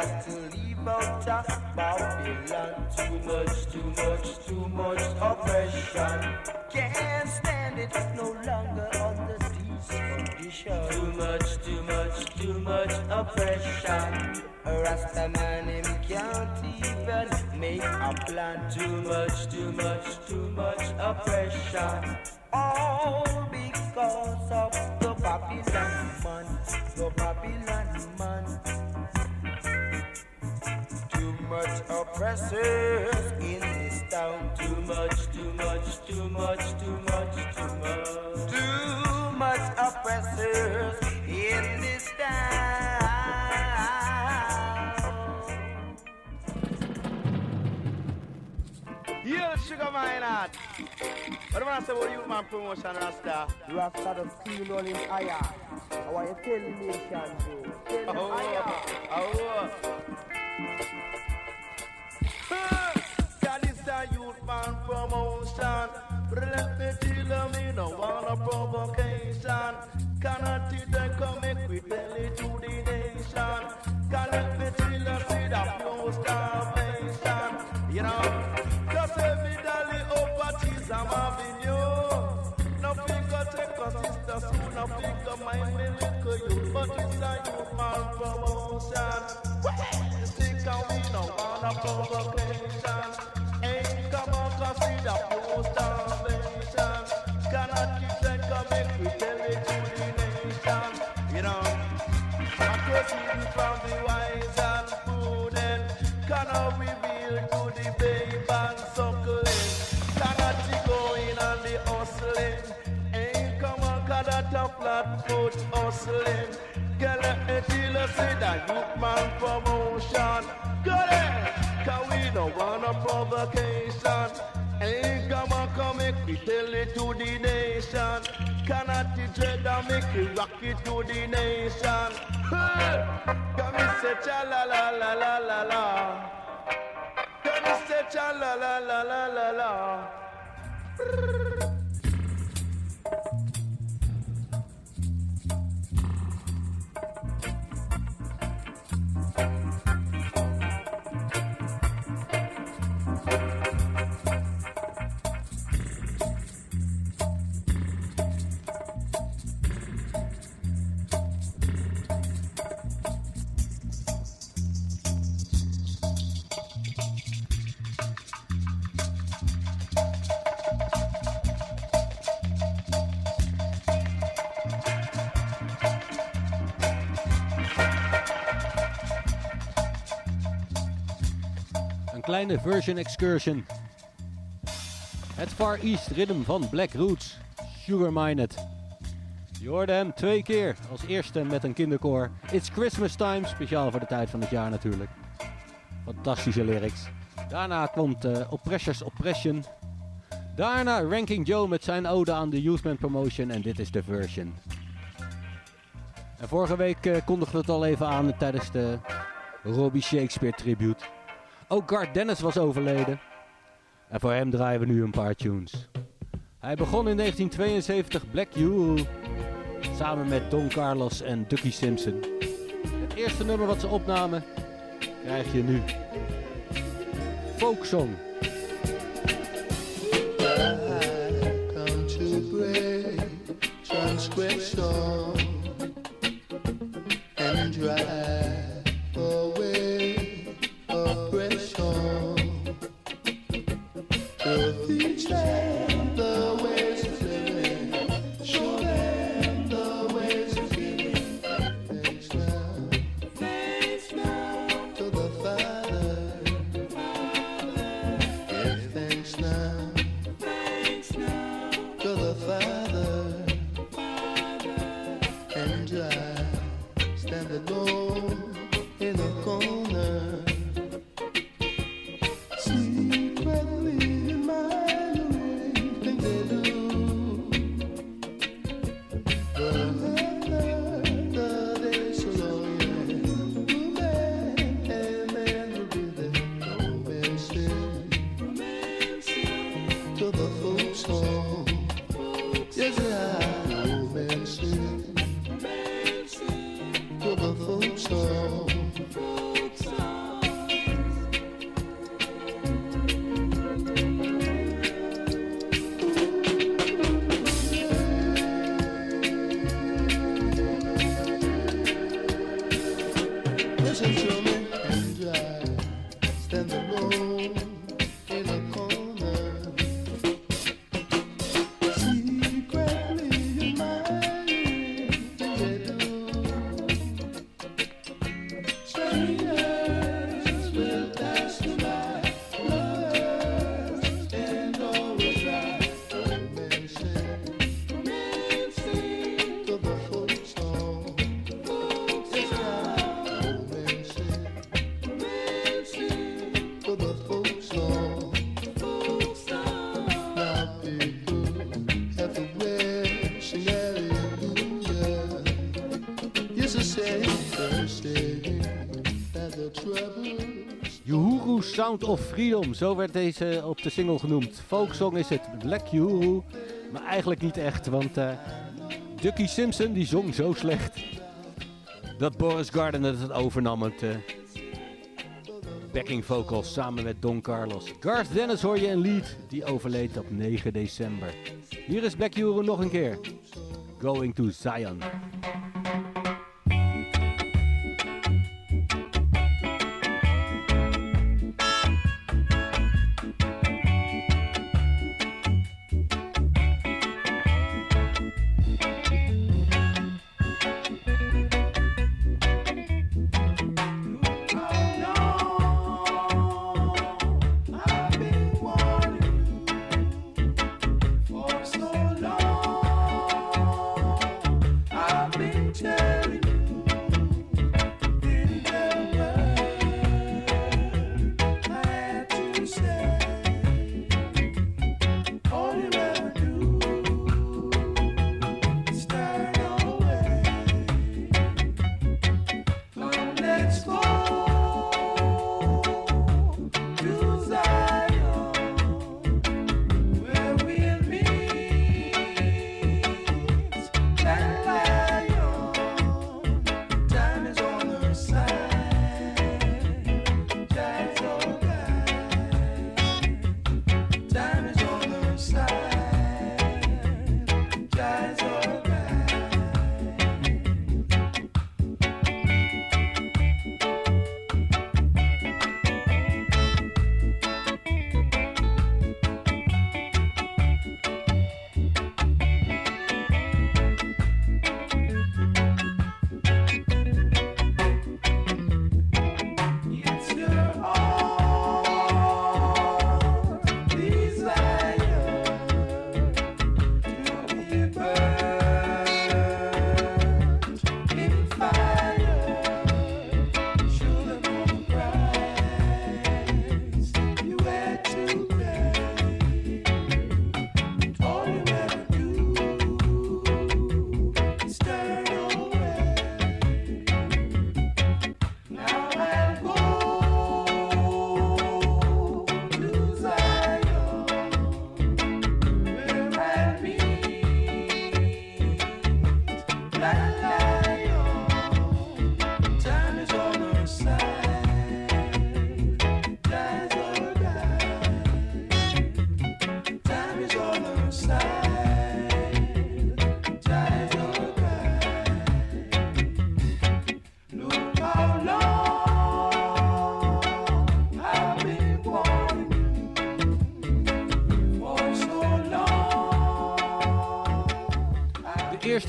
got to leave out of Babylon. Too much, too much, too much oppression. Can't stand it no longer under these conditions. Too much, too much, too much oppression. Rasta man him can't even make a plan. Too much, too much, too much oppression. All because of the Babylon man, the Babylon man. Much oppressors in this town. Too much, too much, too much, too much, too much. Too much oppressors in this town. Yeah, Sugar Minott. What do I say about you, man? Promotion Rasta. Rasta the steam rolling higher. I want you to tell the nation. Tell them Oh, higher. oh. God is a youth man promotion. But let me tell me no want a provocation. Cannot teach them come make we tell it to the nation. God let me tell them, see that no starvation. You know, just every dolly overseas I'm having you. Nothing go take a sister soon, nothing go mind me little youth. But it's a youth man promotion. Stick and we no starvation. Cannot keep to the nation. You know, from the wise and prudent. Cannot to the and suckling. Cannot going the hustling. Ain't come a flat foot hustling. Tell you, say that youth man promotion. Got it, cause we don't want a provocation. Ain't on, come make me tell it to the nation. Cannot the dread and make it rock it to the nation. Hey, come me say cha la la la la la la. Come me say cha la la la la la la. Kleine version excursion. Het Far East Rhythm van Black Roots, Sugar Mined. Je hoorde hem twee keer. Als eerste met een kinderkoor. It's Christmas Time, speciaal voor de tijd van het jaar natuurlijk. Fantastische lyrics. Daarna komt eh, Oppressors Oppression. Daarna Ranking Joe met zijn ode aan de Youthman Promotion en dit is de version. En vorige week eh, kondigde het al even aan tijdens de Robbie Shakespeare tribute. Ook Garth Dennis was overleden. En voor hem draaien we nu een paar tunes. Hij begon in 1972 Black Uhuru samen met Don Carlos en Ducky Simpson. Het eerste nummer wat ze opnamen krijg je nu. Folksong. come to break transgression Of Freedom, zo werd deze op de single genoemd. Folksong is het Black Uhuru, maar eigenlijk niet echt, want eh Ducky Simpson die zong zo slecht dat Boris Gardner het overnam. Het eh, backing vocals samen met Don Carlos. Garth Dennis hoor je een lied die overleed op 9 december. Hier is Black Uhuru nog een keer. Going to Zion.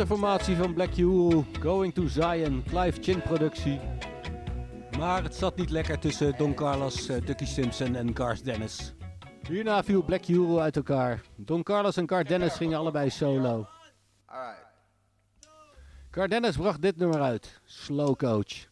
De formatie van Black Uhuru, Going to Zion, Clive Chin productie. Maar het zat niet lekker tussen Don Carlos, eh, Ducky Simpson en Garth Dennis. Hierna viel Black Uhuru uit elkaar. Don Carlos en Garth Dennis gingen allebei solo. Garth Dennis bracht dit nummer uit, Slow Coach.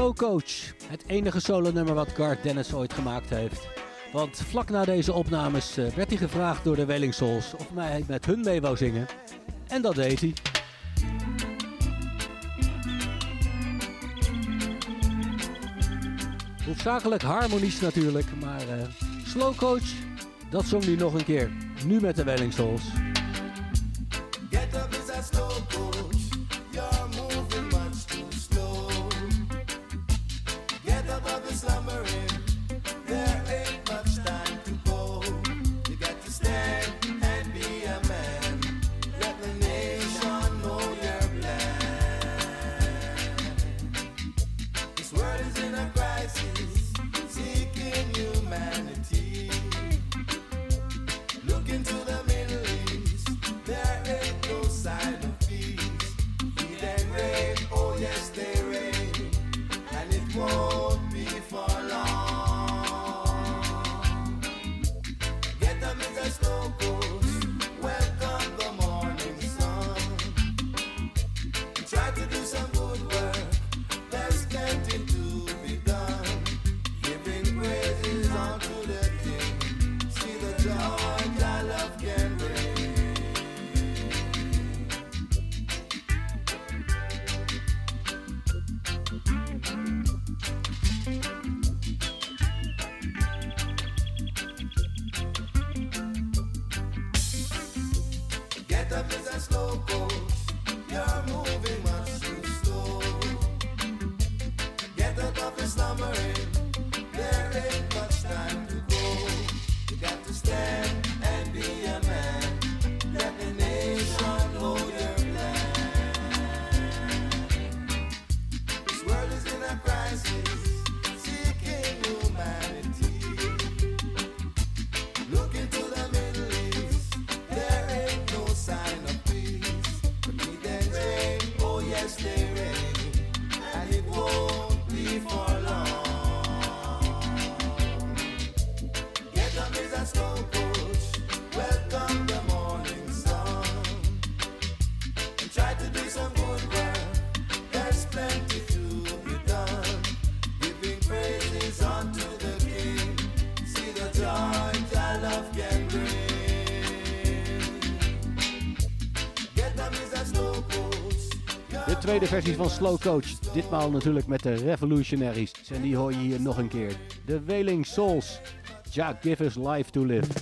Slow Coach. Het enige solo-nummer wat Garth Dennis ooit gemaakt heeft. Want vlak na deze opnames eh, werd hij gevraagd door de Welling Souls of hij met hun mee wou zingen. En dat deed hij. Hoofdzakelijk harmonisch natuurlijk, maar eh, uh, Slow Coach, dat zong hij nog een keer. Nu met de Welling Souls. Metaplazas locos, your move. versie van Slow Coach. Ditmaal natuurlijk met de Revolutionaries. En die hoor je hier nog een keer. De Wailing Souls. Jack give us life to live.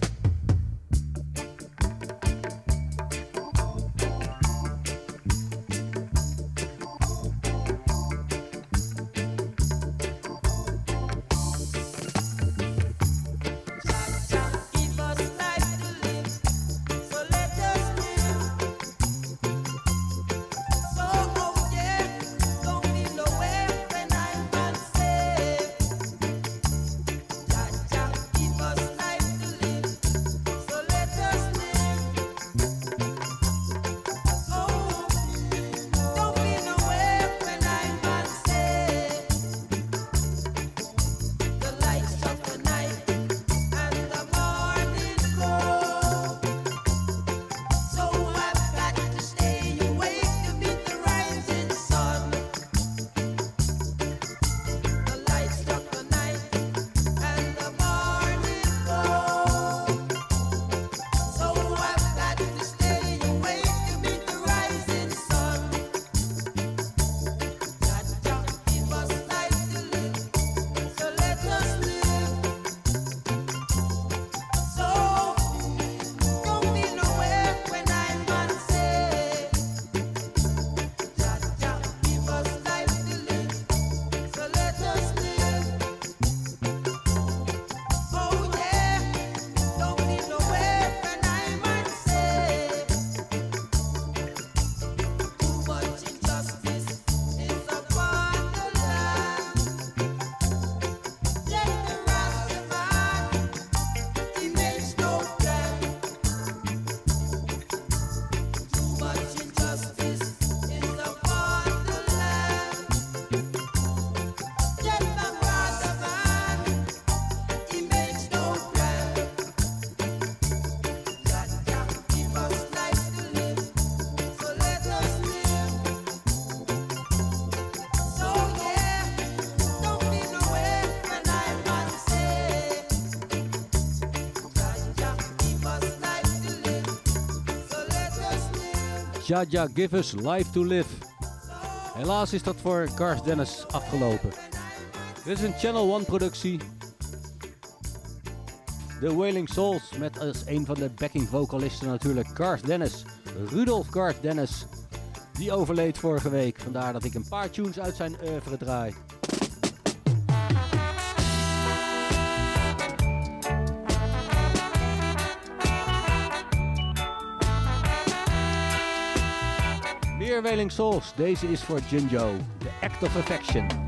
Jaja Give Us Life to Live. Helaas is dat voor Garth Dennis afgelopen. Dit is een Channel One productie. The Wailing Souls met als een van de backing vocalisten natuurlijk Garth Dennis. Rudolf Garth Dennis. Die overleed vorige week. Vandaar dat ik een paar tunes uit zijn oeuvre draai. Wailing Souls. Deze is voor Jinjo. The Act of Affection.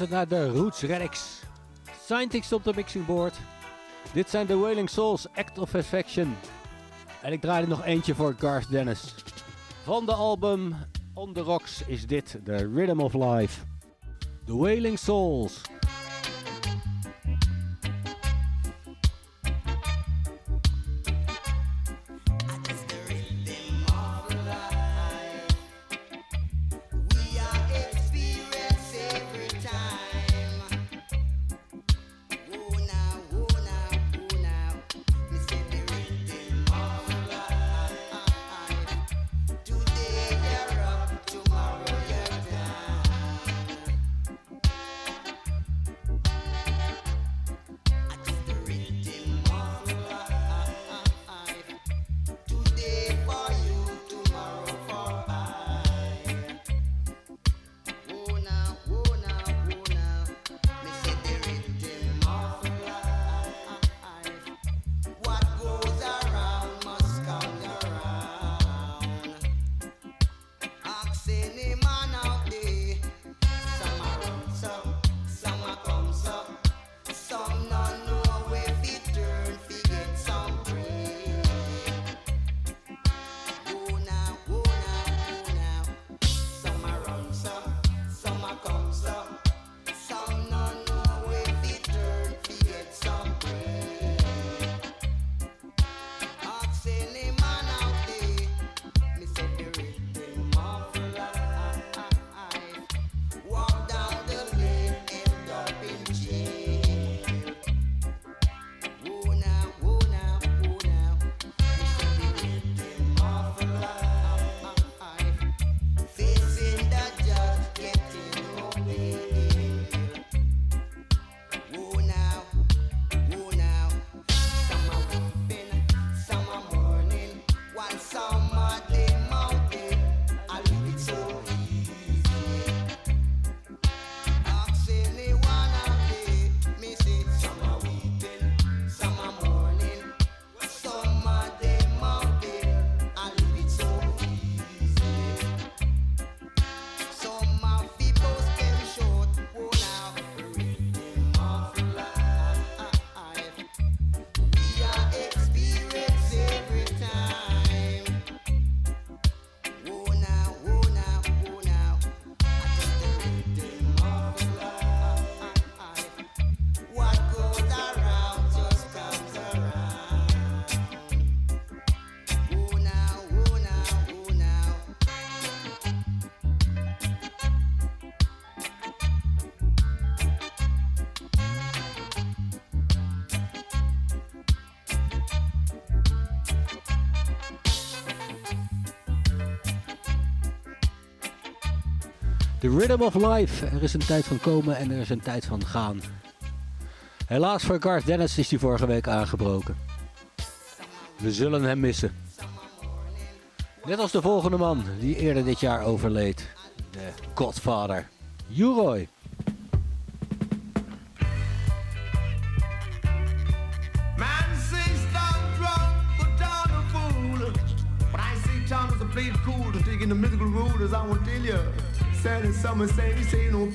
Je luistert naar de Roots Reddix. Scientix op de mixingboard. Dit zijn de Wailing Souls Act of Affection. En ik draai er nog eentje voor Garth Dennis. Van de album On The Rocks is dit The Rhythm of Life. The Wailing Souls. Rhythm of Life. Er is een tijd van komen en er is een tijd van gaan. Helaas voor Garth Dennis is hij vorige week aangebroken. We zullen hem missen. Net als de volgende man die eerder dit jaar overleed. De Godfather. Uroy. Said in summer, say, say no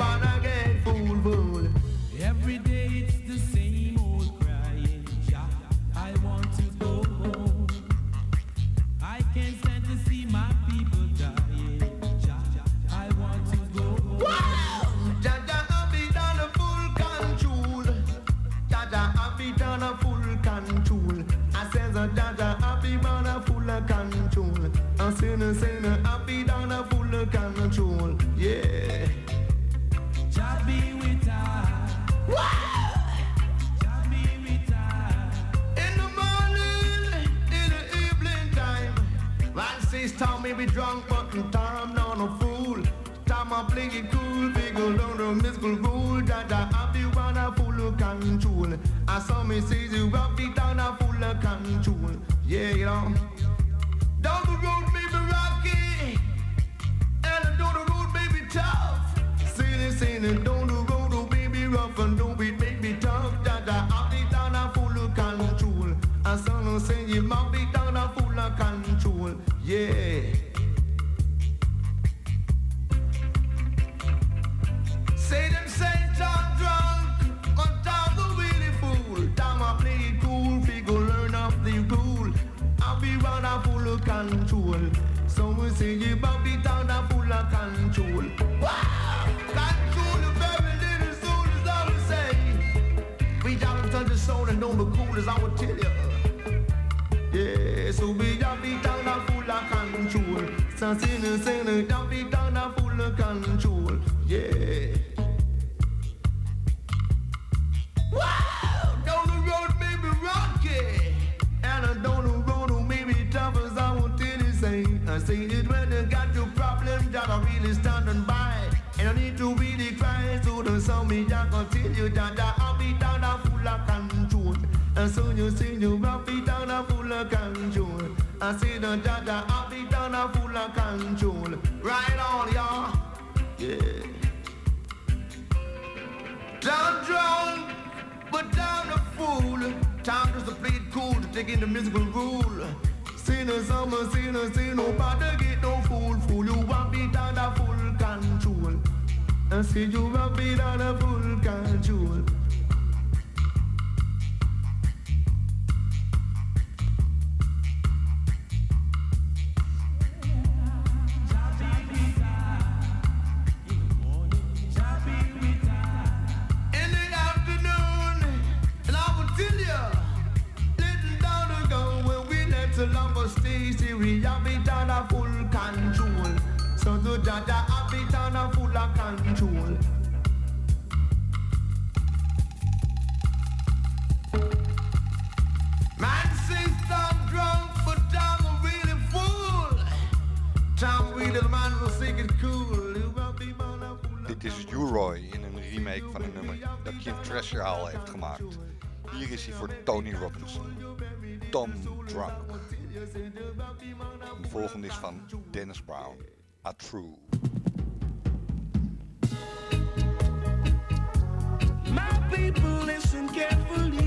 no say you might be down a full of control. Yeah. Say them say John drunk, but John the really fool. Time I play it cool, figure learn off the rule. I be run a full of control. Someone say you but be down a full of control. Wow! Control very little soul as I would say. We down to the soul and don't be cool as I would tell you. Yeah, so we just be down a full of control. So sinner, sinner, just be down a full of control. Yeah. Wow! Down the road be rocky, and I down the road oh, may be tough as I want to say. I say it when you got your problem that I really standing by, and I need to really cry. So the song me I can tell you that I'll be down a full of so you see you be down a full of control. I say the dada I'll be down a full of control. Right on, y'all. Yeah. Down drunk, but down a fool. Time just to play it cool to take in the musical rule. Sinner, summer, sinner, sinner, nobody get no fool. Fool, you want be down a full control. I say you want be down a full control. The lumber stay serious, I be down a full control. So the dada, I be down a full control. Man says I'm drunk, but I'm a really fool. Tom the man will sing it cool. Dit is Uroy in een remake van een nummer dat Kim Treasure al heeft gemaakt. Hier is hij voor Tony Robinson. Tom Drunk. De volgende is van Dennis Brown. A True. My people listen carefully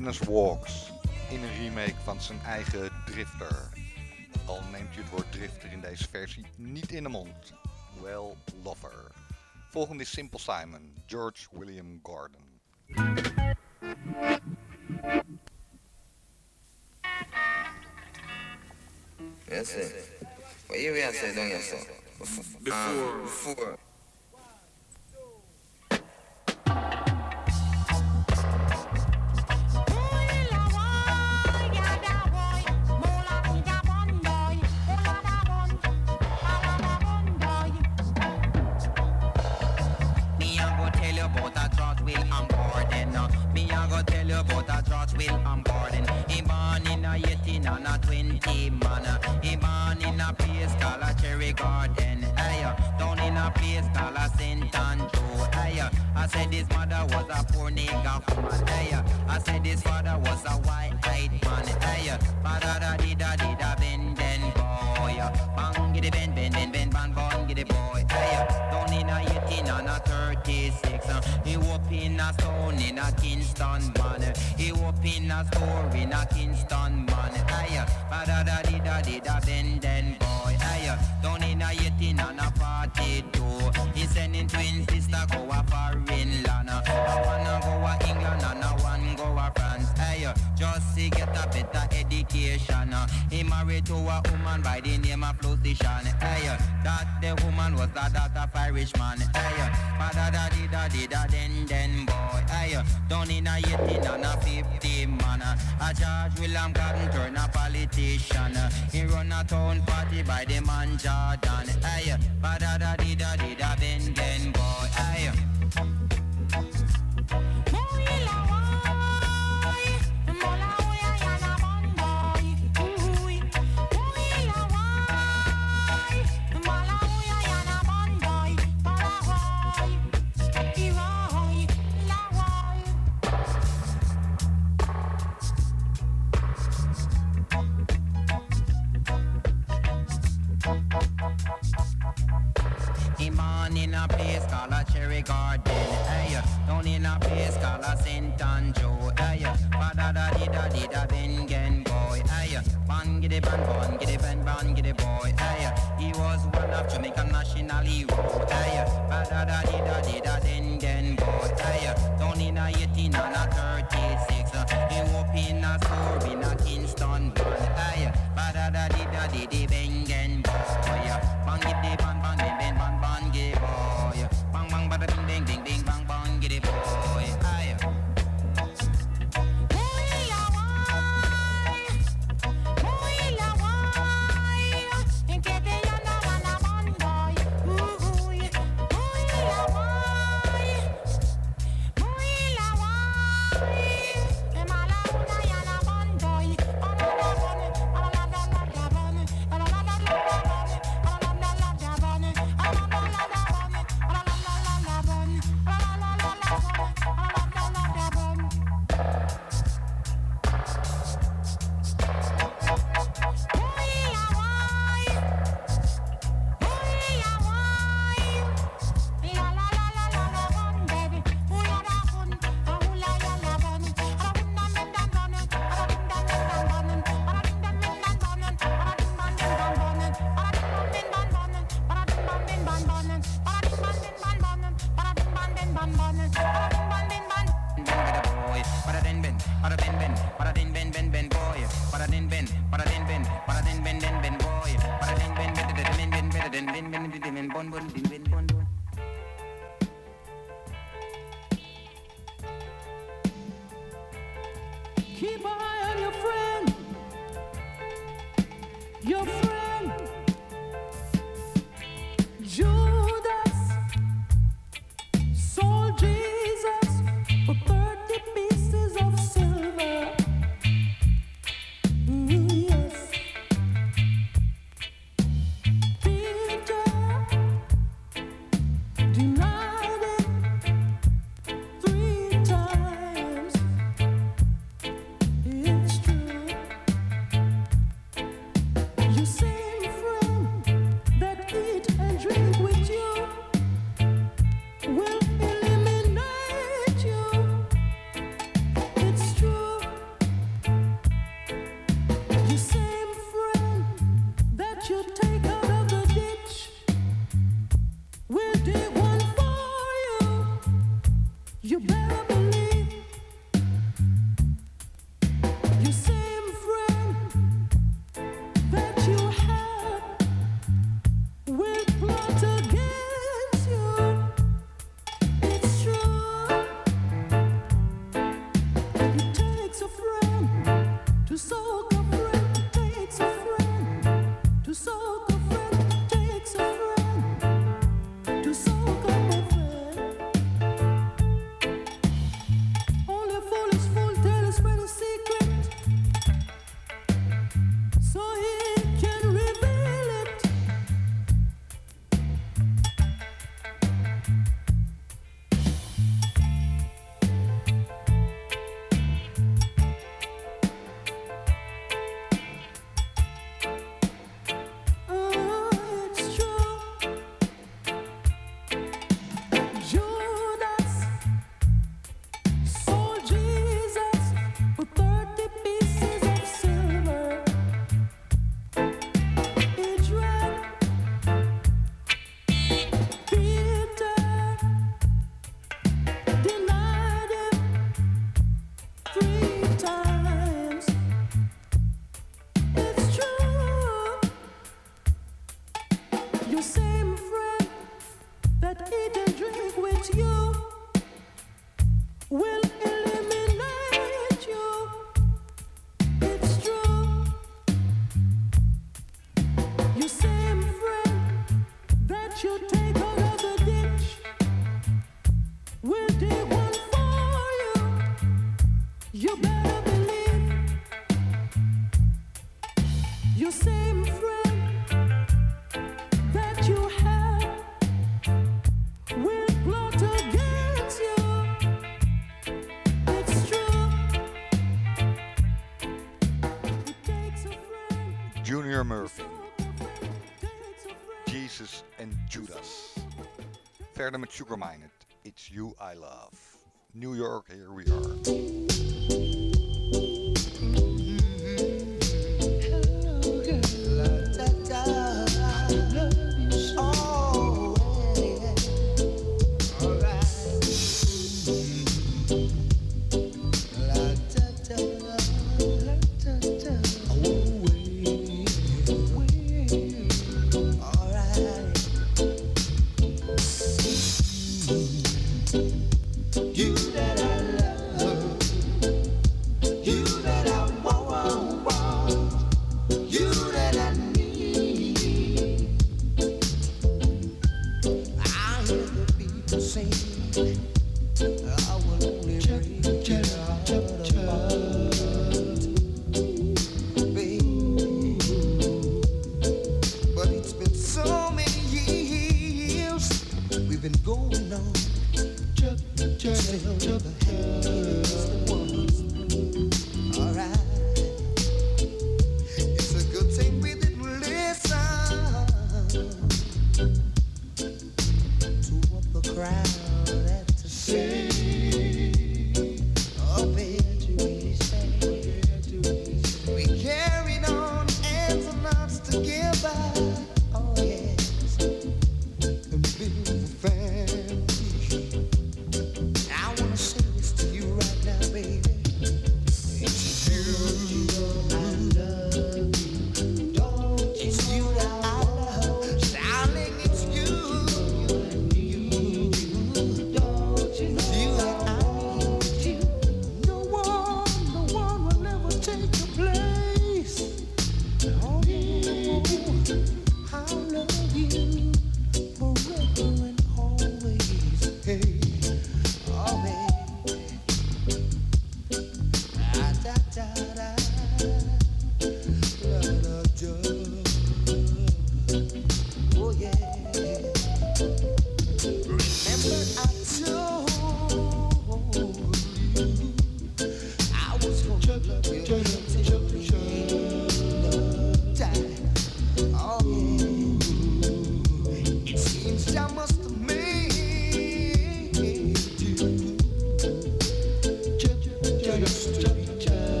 Dennis Walks in een remake van zijn eigen Drifter. Al neemt u het woord Drifter in deze versie niet in de mond. Well, lover. Volgende is Simple Simon, George William Gordon. Cardiff, hey, down in a place called a St. Andrew, hey, bada da di da di da Bengen boy, hey, ban giddy ban ban giddy ban ban giddy boy, hey, he was one of Jamaican national hero, hey, bada da di da di da Bengen boy, hey, down in a 89 Judas. Verder met Sugar Minott. It's You I Love. New York, here we are.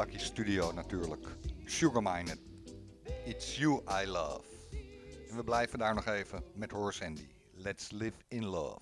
Lucky Studio natuurlijk. Sugarminded. It's you I love. En we blijven daar nog even met Horace Andy. Let's live in love.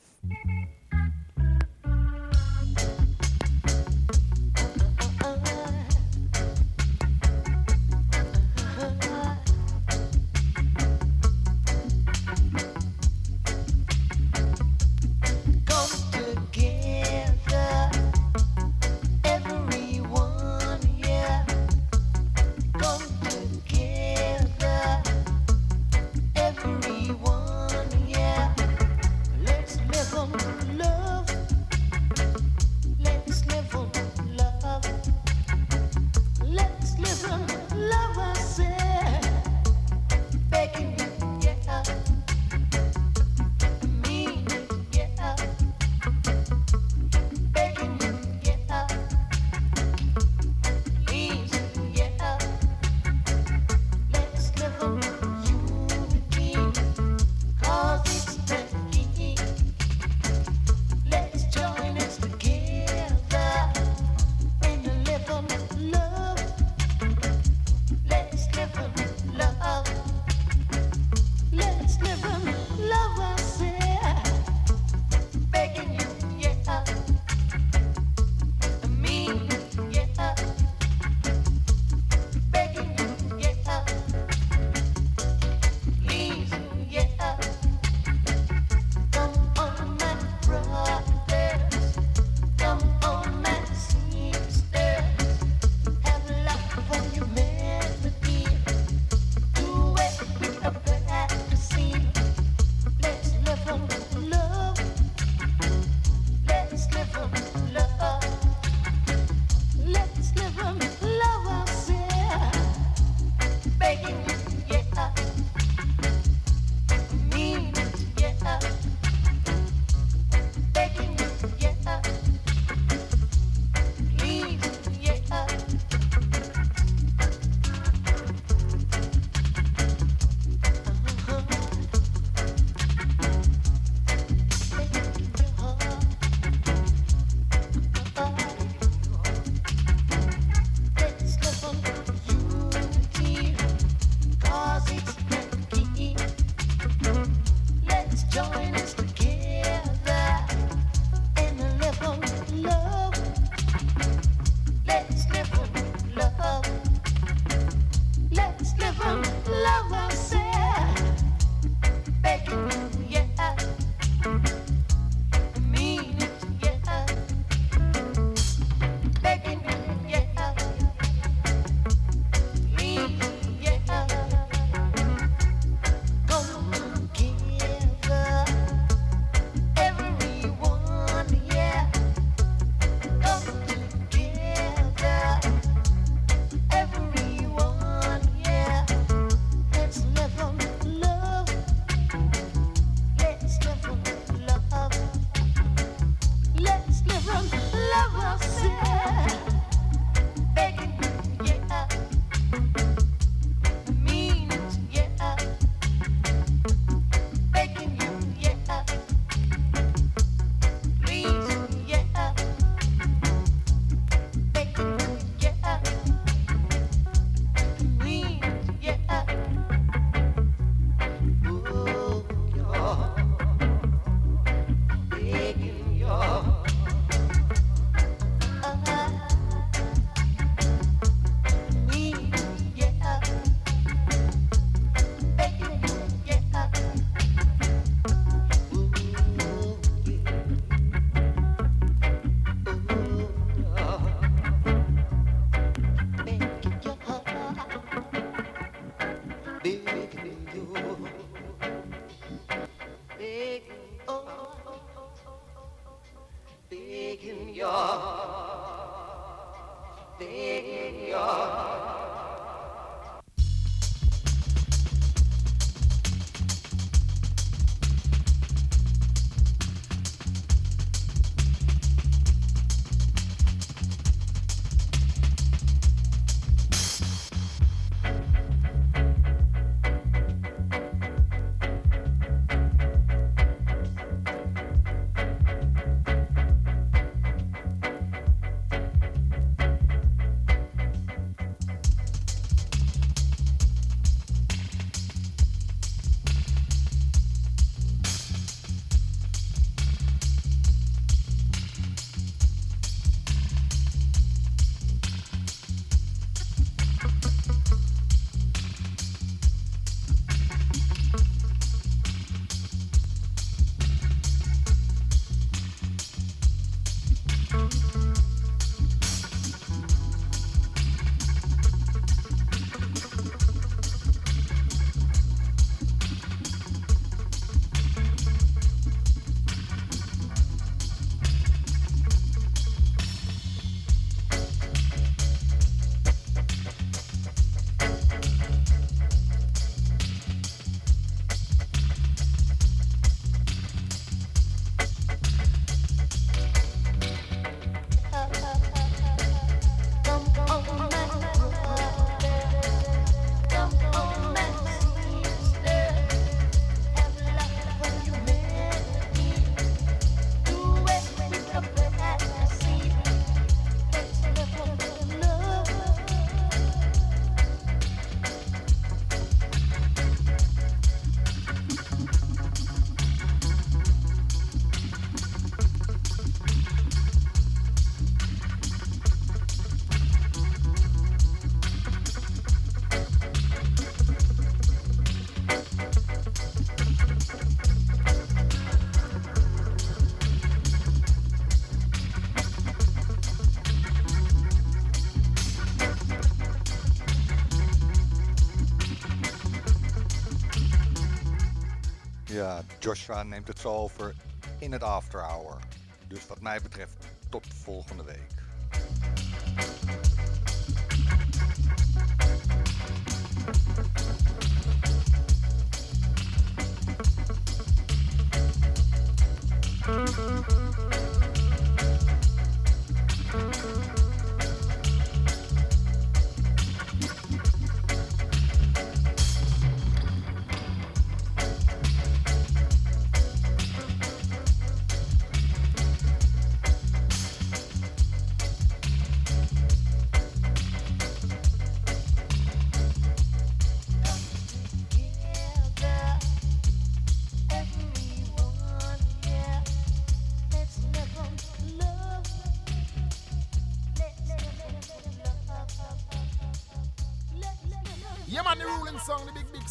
Joshua neemt het zo over in het after hour. Dus wat mij betreft tot volgende week.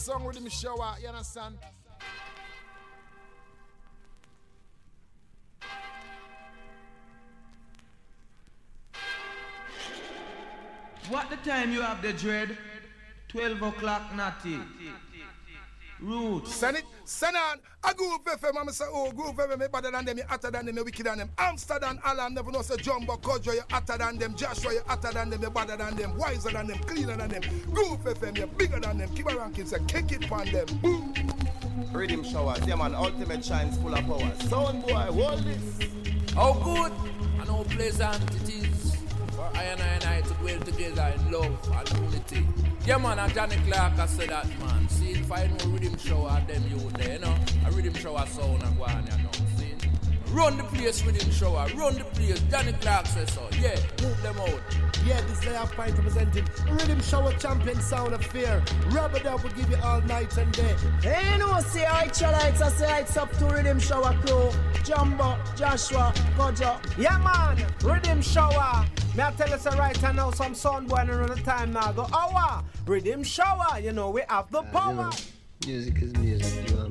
Song with the shower, you understand? What the time you have the dread? 12 o'clock, natty. Roots. Send it, send on. A group FM, I'm say, oh, group FM, me better than them, you hotter than them, you wicked than them. Amsterdam, Alan, never know, say, Jumbo, Kojo, you hotter than them. Joshua, you hotter than them, you better than them. Wiser than them, cleaner than them. Group FM, you bigger than them. Keep a ranking, say, kick it on them. Boom. Rhythm showers, yeah man, ultimate shines full of power. Sound boy, hold this. How good and how pleasant it is I and I and I to dwell together in love and unity. Yeah man, and Johnny Clarke I said that man. See if I know rhythm shower them you there, you know. A rhythm shower sound and go on, you know. See? Run the place rhythm shower, run the place. Johnny Clarke says so. Yeah, move them out. Yeah, this is the half pint representing Rhythm Shower Champion Sound of Fear. Rubber Dub will give you all night and day. Hey, no, see, I lights, I say it's up to Rhythm Shower crew. Jumbo, Joshua, Kojo. Yeah, man, Rhythm Shower. May I tell us a right now, some sound boy around the time now. Go, hour, Rhythm Shower. You know, we have the power. Music is music. You want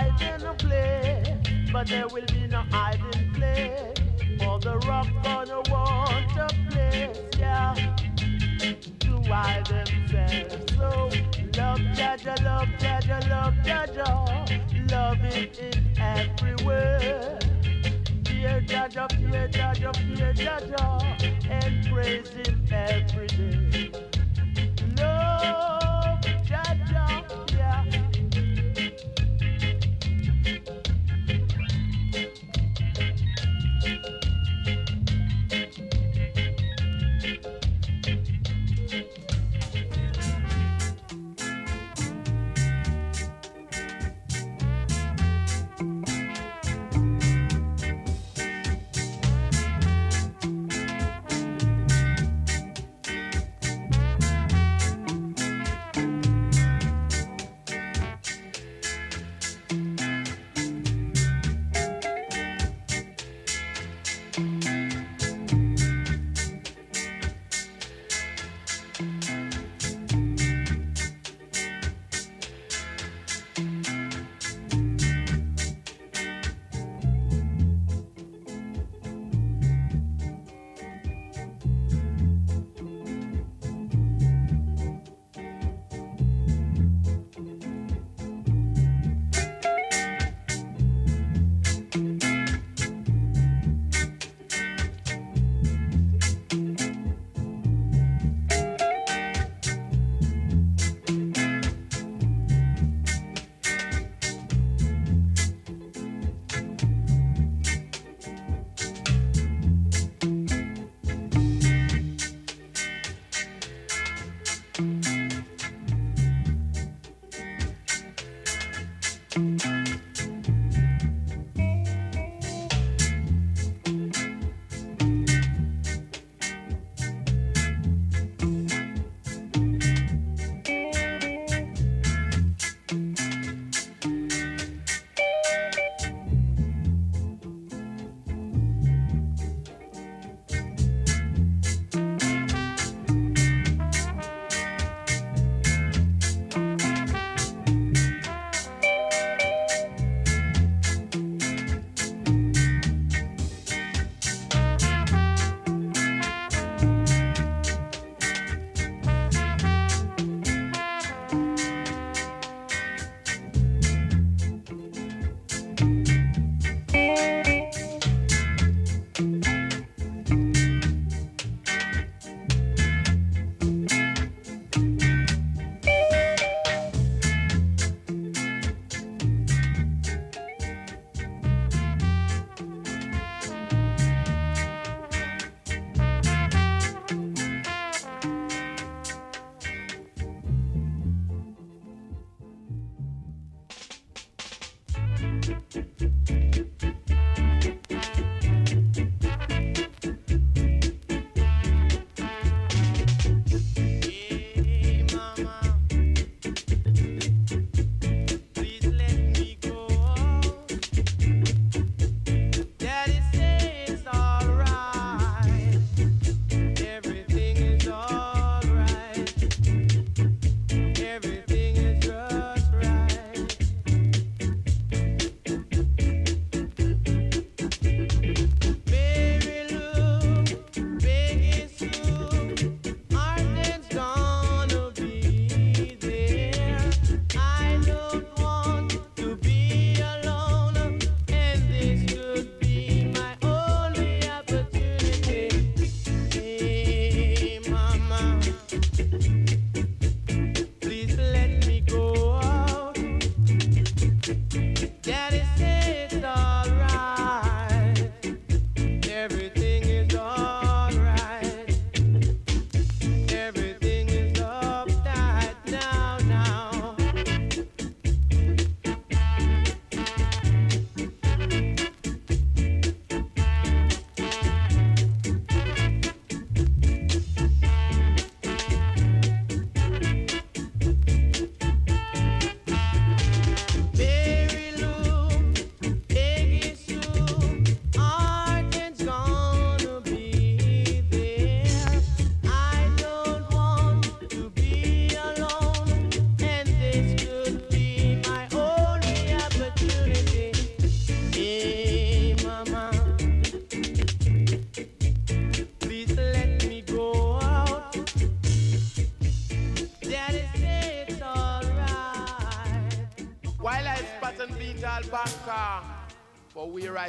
hiding place, but there will be no hiding place. For the rock gonna want a place, yeah, to hide themselves. So love, Jah Jah, love, Jah Jah, love, Jah Jah, love it is everywhere. Fear Jah Jah, fear Jah Jah, fear Jah Jah, and praise Him every day. Love Jah Jah.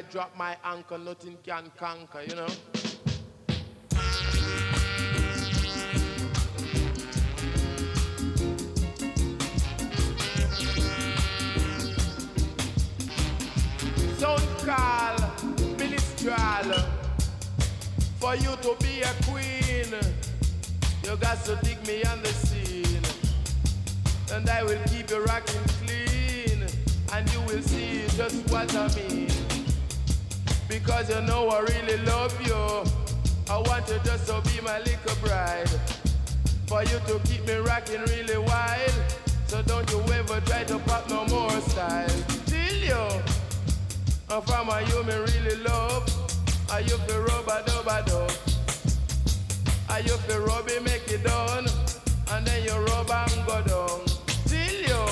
I drop my anchor, nothing can conquer, you know. Sound call, for you to be a queen, you got to dig me on the scene, and I will keep you rocking clean, and you will see just what I mean. Because you know I really love you. I want you just to be my little bride. For you to keep me rocking really wild. So don't you ever try to pop no more style. Till you. And from a you me really love. I you feel rub a dub a dub. I you feel rub it make it done. And then you rub and go down. Till you.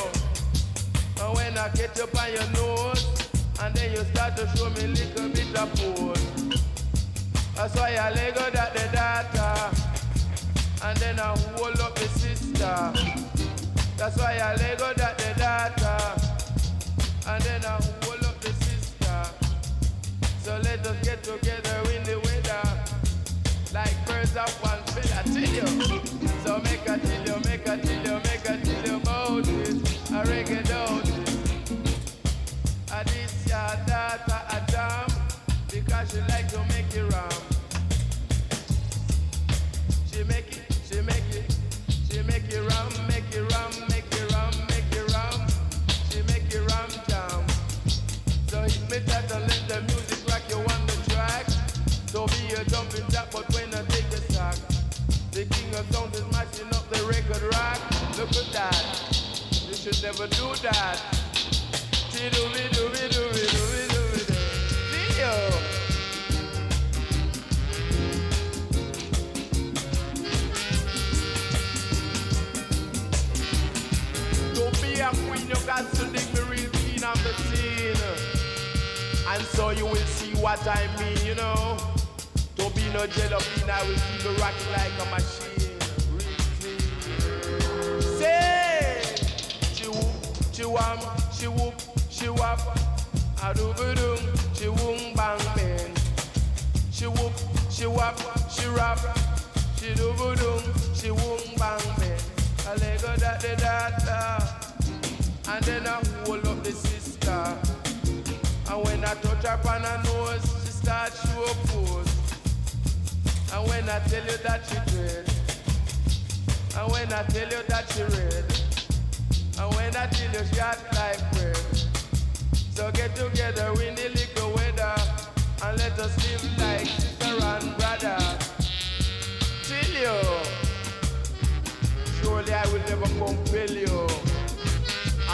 And when I get up on your nose. And then you start to show me little bit of pose. That's why I lego that the data. And then I hold up the sister. That's why I lego that the data. And then I hold up the sister. So let us get together in the weather. Like birds of one feather. Tell you. So make I tell you, make I tell you, make I tell you about it. I reggae down she like to make it ram. She make it, she make it, she make it ram, make it ram, make it ram, make it ram. She make it ram jam. So hit me that and let the music rock you on the track. Don't be a jumping jack, but when I take a sack. The king of sound is matching up the record rack. Look at that. You should never do that. Doo-doo-doo-doo-doo-doo-doo-doo. Video. You got to dig me real keen on the scene. And so you will see what I mean, you know. To be no bean, I will keep you rocking like a machine. Real clean. Say, she whoop, she wham, she whoop, she whap. A do ba doom, she woong bang bang. She whoop, she whap, she rap. She do ba doom, she woong bang bang. I let go that the data. And then I hold up the sister. And when I touch her on her nose, she start show pose. And when I tell you that she dread. And when I tell you that she red. And when I tell you she hot like bread. So get together in the liquor weather. And let us live like sister and brother. Till you. Surely I will never compel you.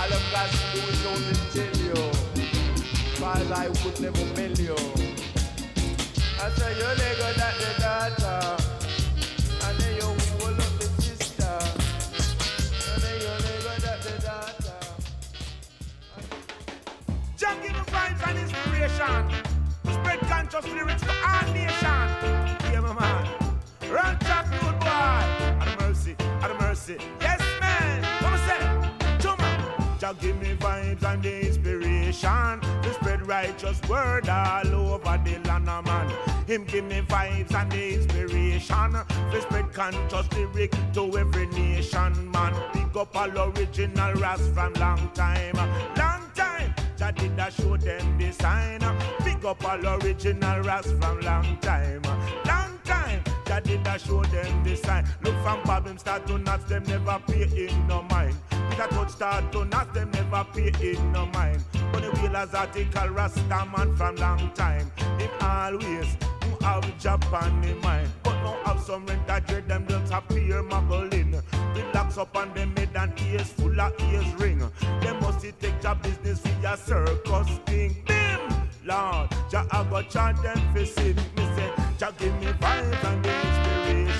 All I've got to do is only tell you. Cause I would never mail you. I say you let go that the daughter. And then you hold up the sister. And then you let go that the daughter. Give me vibes and inspiration. Spread conscious lyrics to all nation. Yeah, my man. Run track road boy. Have mercy, have mercy. Yes, Jah give me vibes and the inspiration to spread righteous word all over the land, of man. Him give me vibes and the inspiration to spread conscious lyric to every nation, man. Pick up all original ras from long time, long time. Jah did a show them the sign. Pick up all original ras from long time, did a show them the sign. Look from problems start to knots, them never pay in no mind. Peter Tosh start to knots, them never pay in no mind. But the wheelers article Rasta man from long time. Him always who have Japan in mind. But now have some rent that dread them don't appear muggling. With locks up on them head and ears full of ears ring. They must take job business for your circus thing. Bim! Lord, Jah I go chant them for sin. Me say, Jah give me vibes and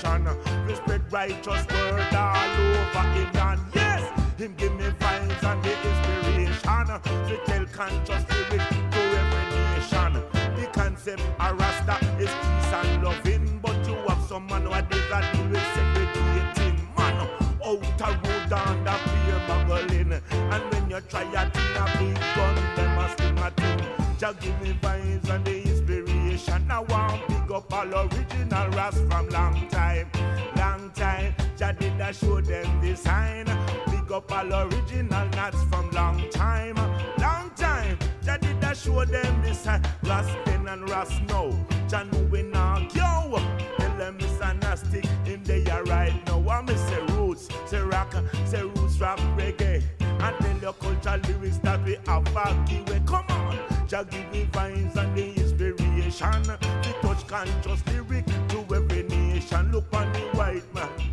inspiration. We spread righteous word all over him and yes, him give me vibes and the inspiration. To tell conscious lyric to every nation. The concept of Rasta is peace and loving, but you have some man nowadays that deal with segregating man. Out a road down the beer muggling, and when you try a thing, a big gun, them a sting a thing. Jah give me vibes and the inspiration. I want big up all original ras from long. A show them the sign. Up all original nuts from long time, long time. Jah did a show them the uh, sign. Ras then and ras now. Jah know we not yo. Tell them it's a nasty in there right now. I miss say roots, say rock, say roots rap reggae. And tell your culture lyrics that we have a give it. Come on, Jah give me vines and the inspiration. The touch conscious lyric to every nation. Look on the white man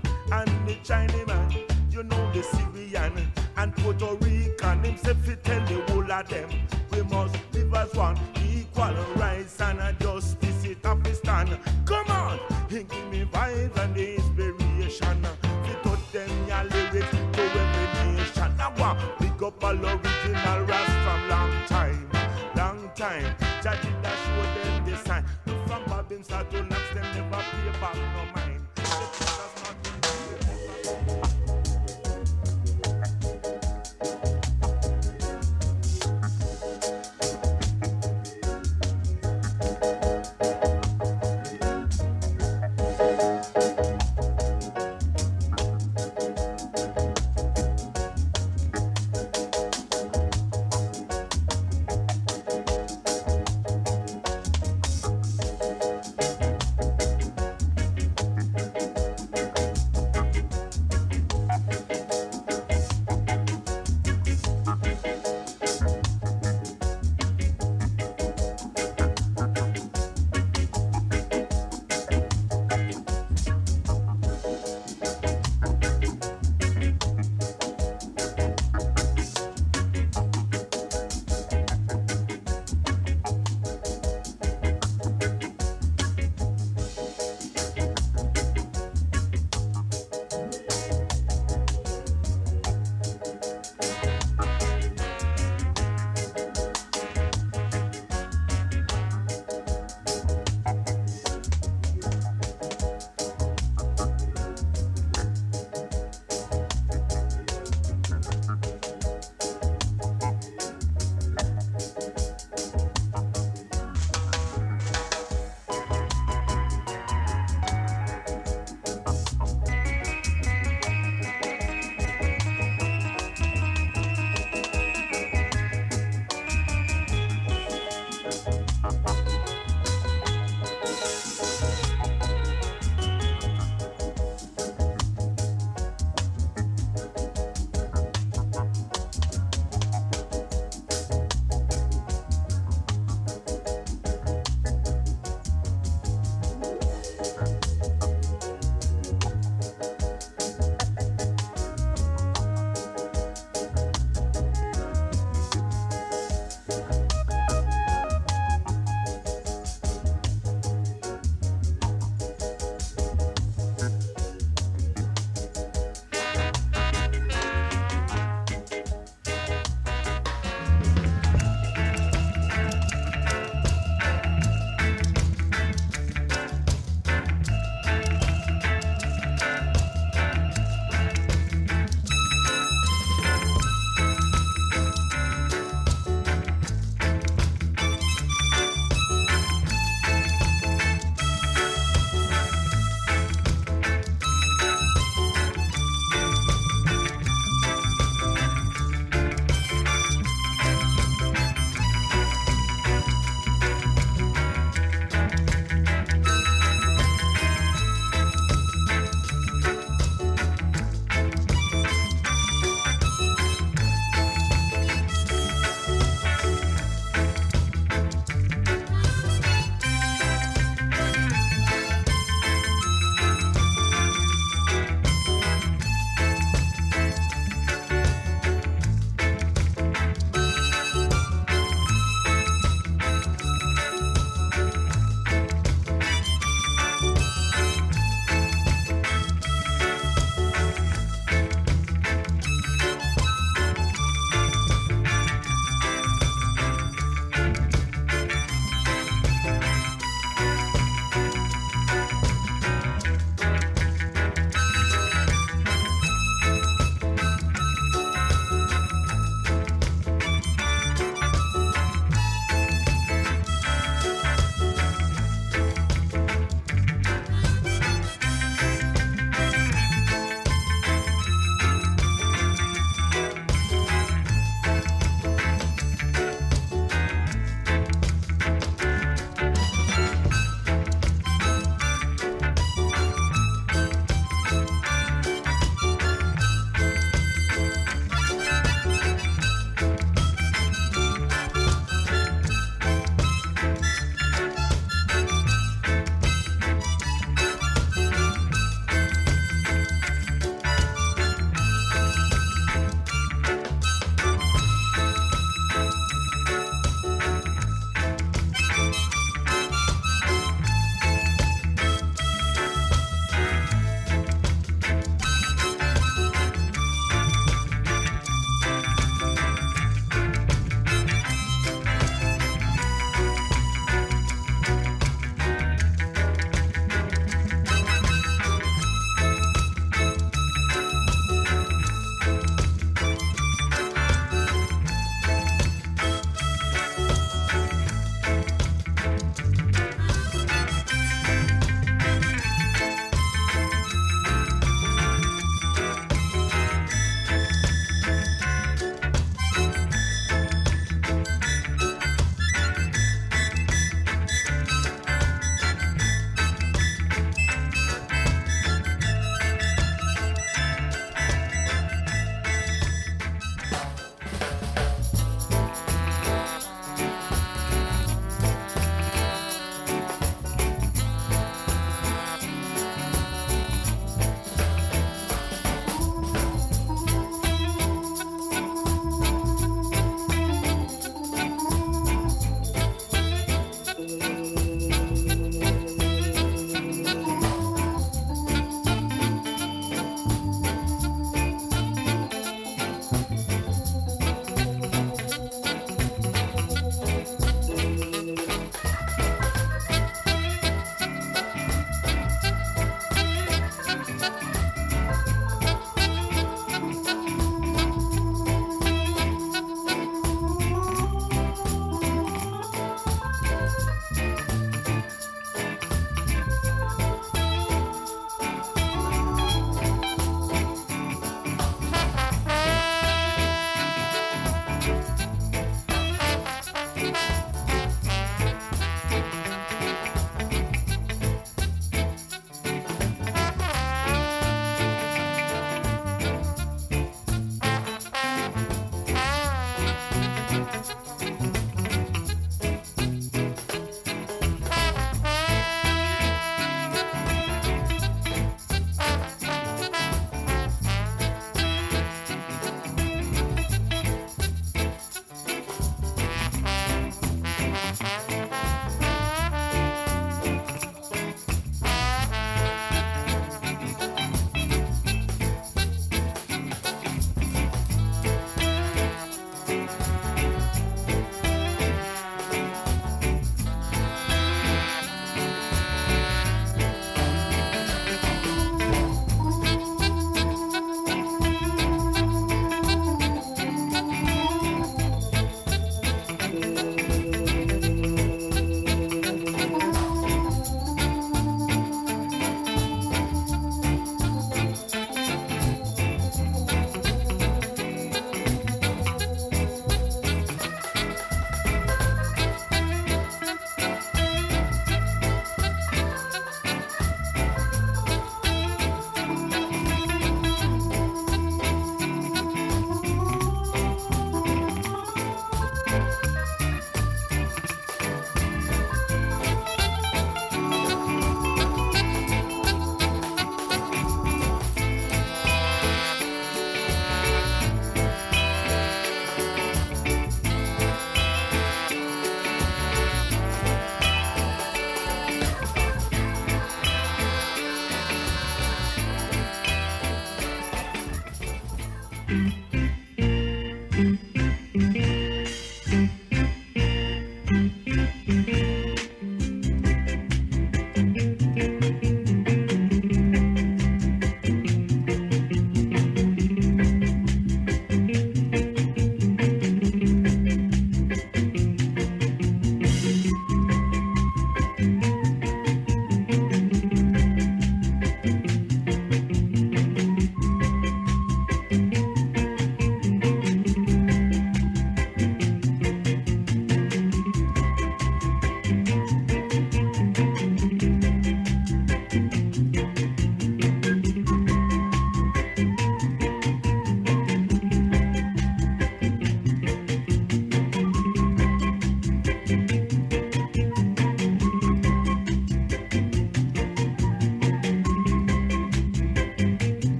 and the Chinese man. You know the Syrian and Puerto Rican. Him say fi tell the whole of them. We must live as one, equal rights and justice. It. Come on, he give me vibes and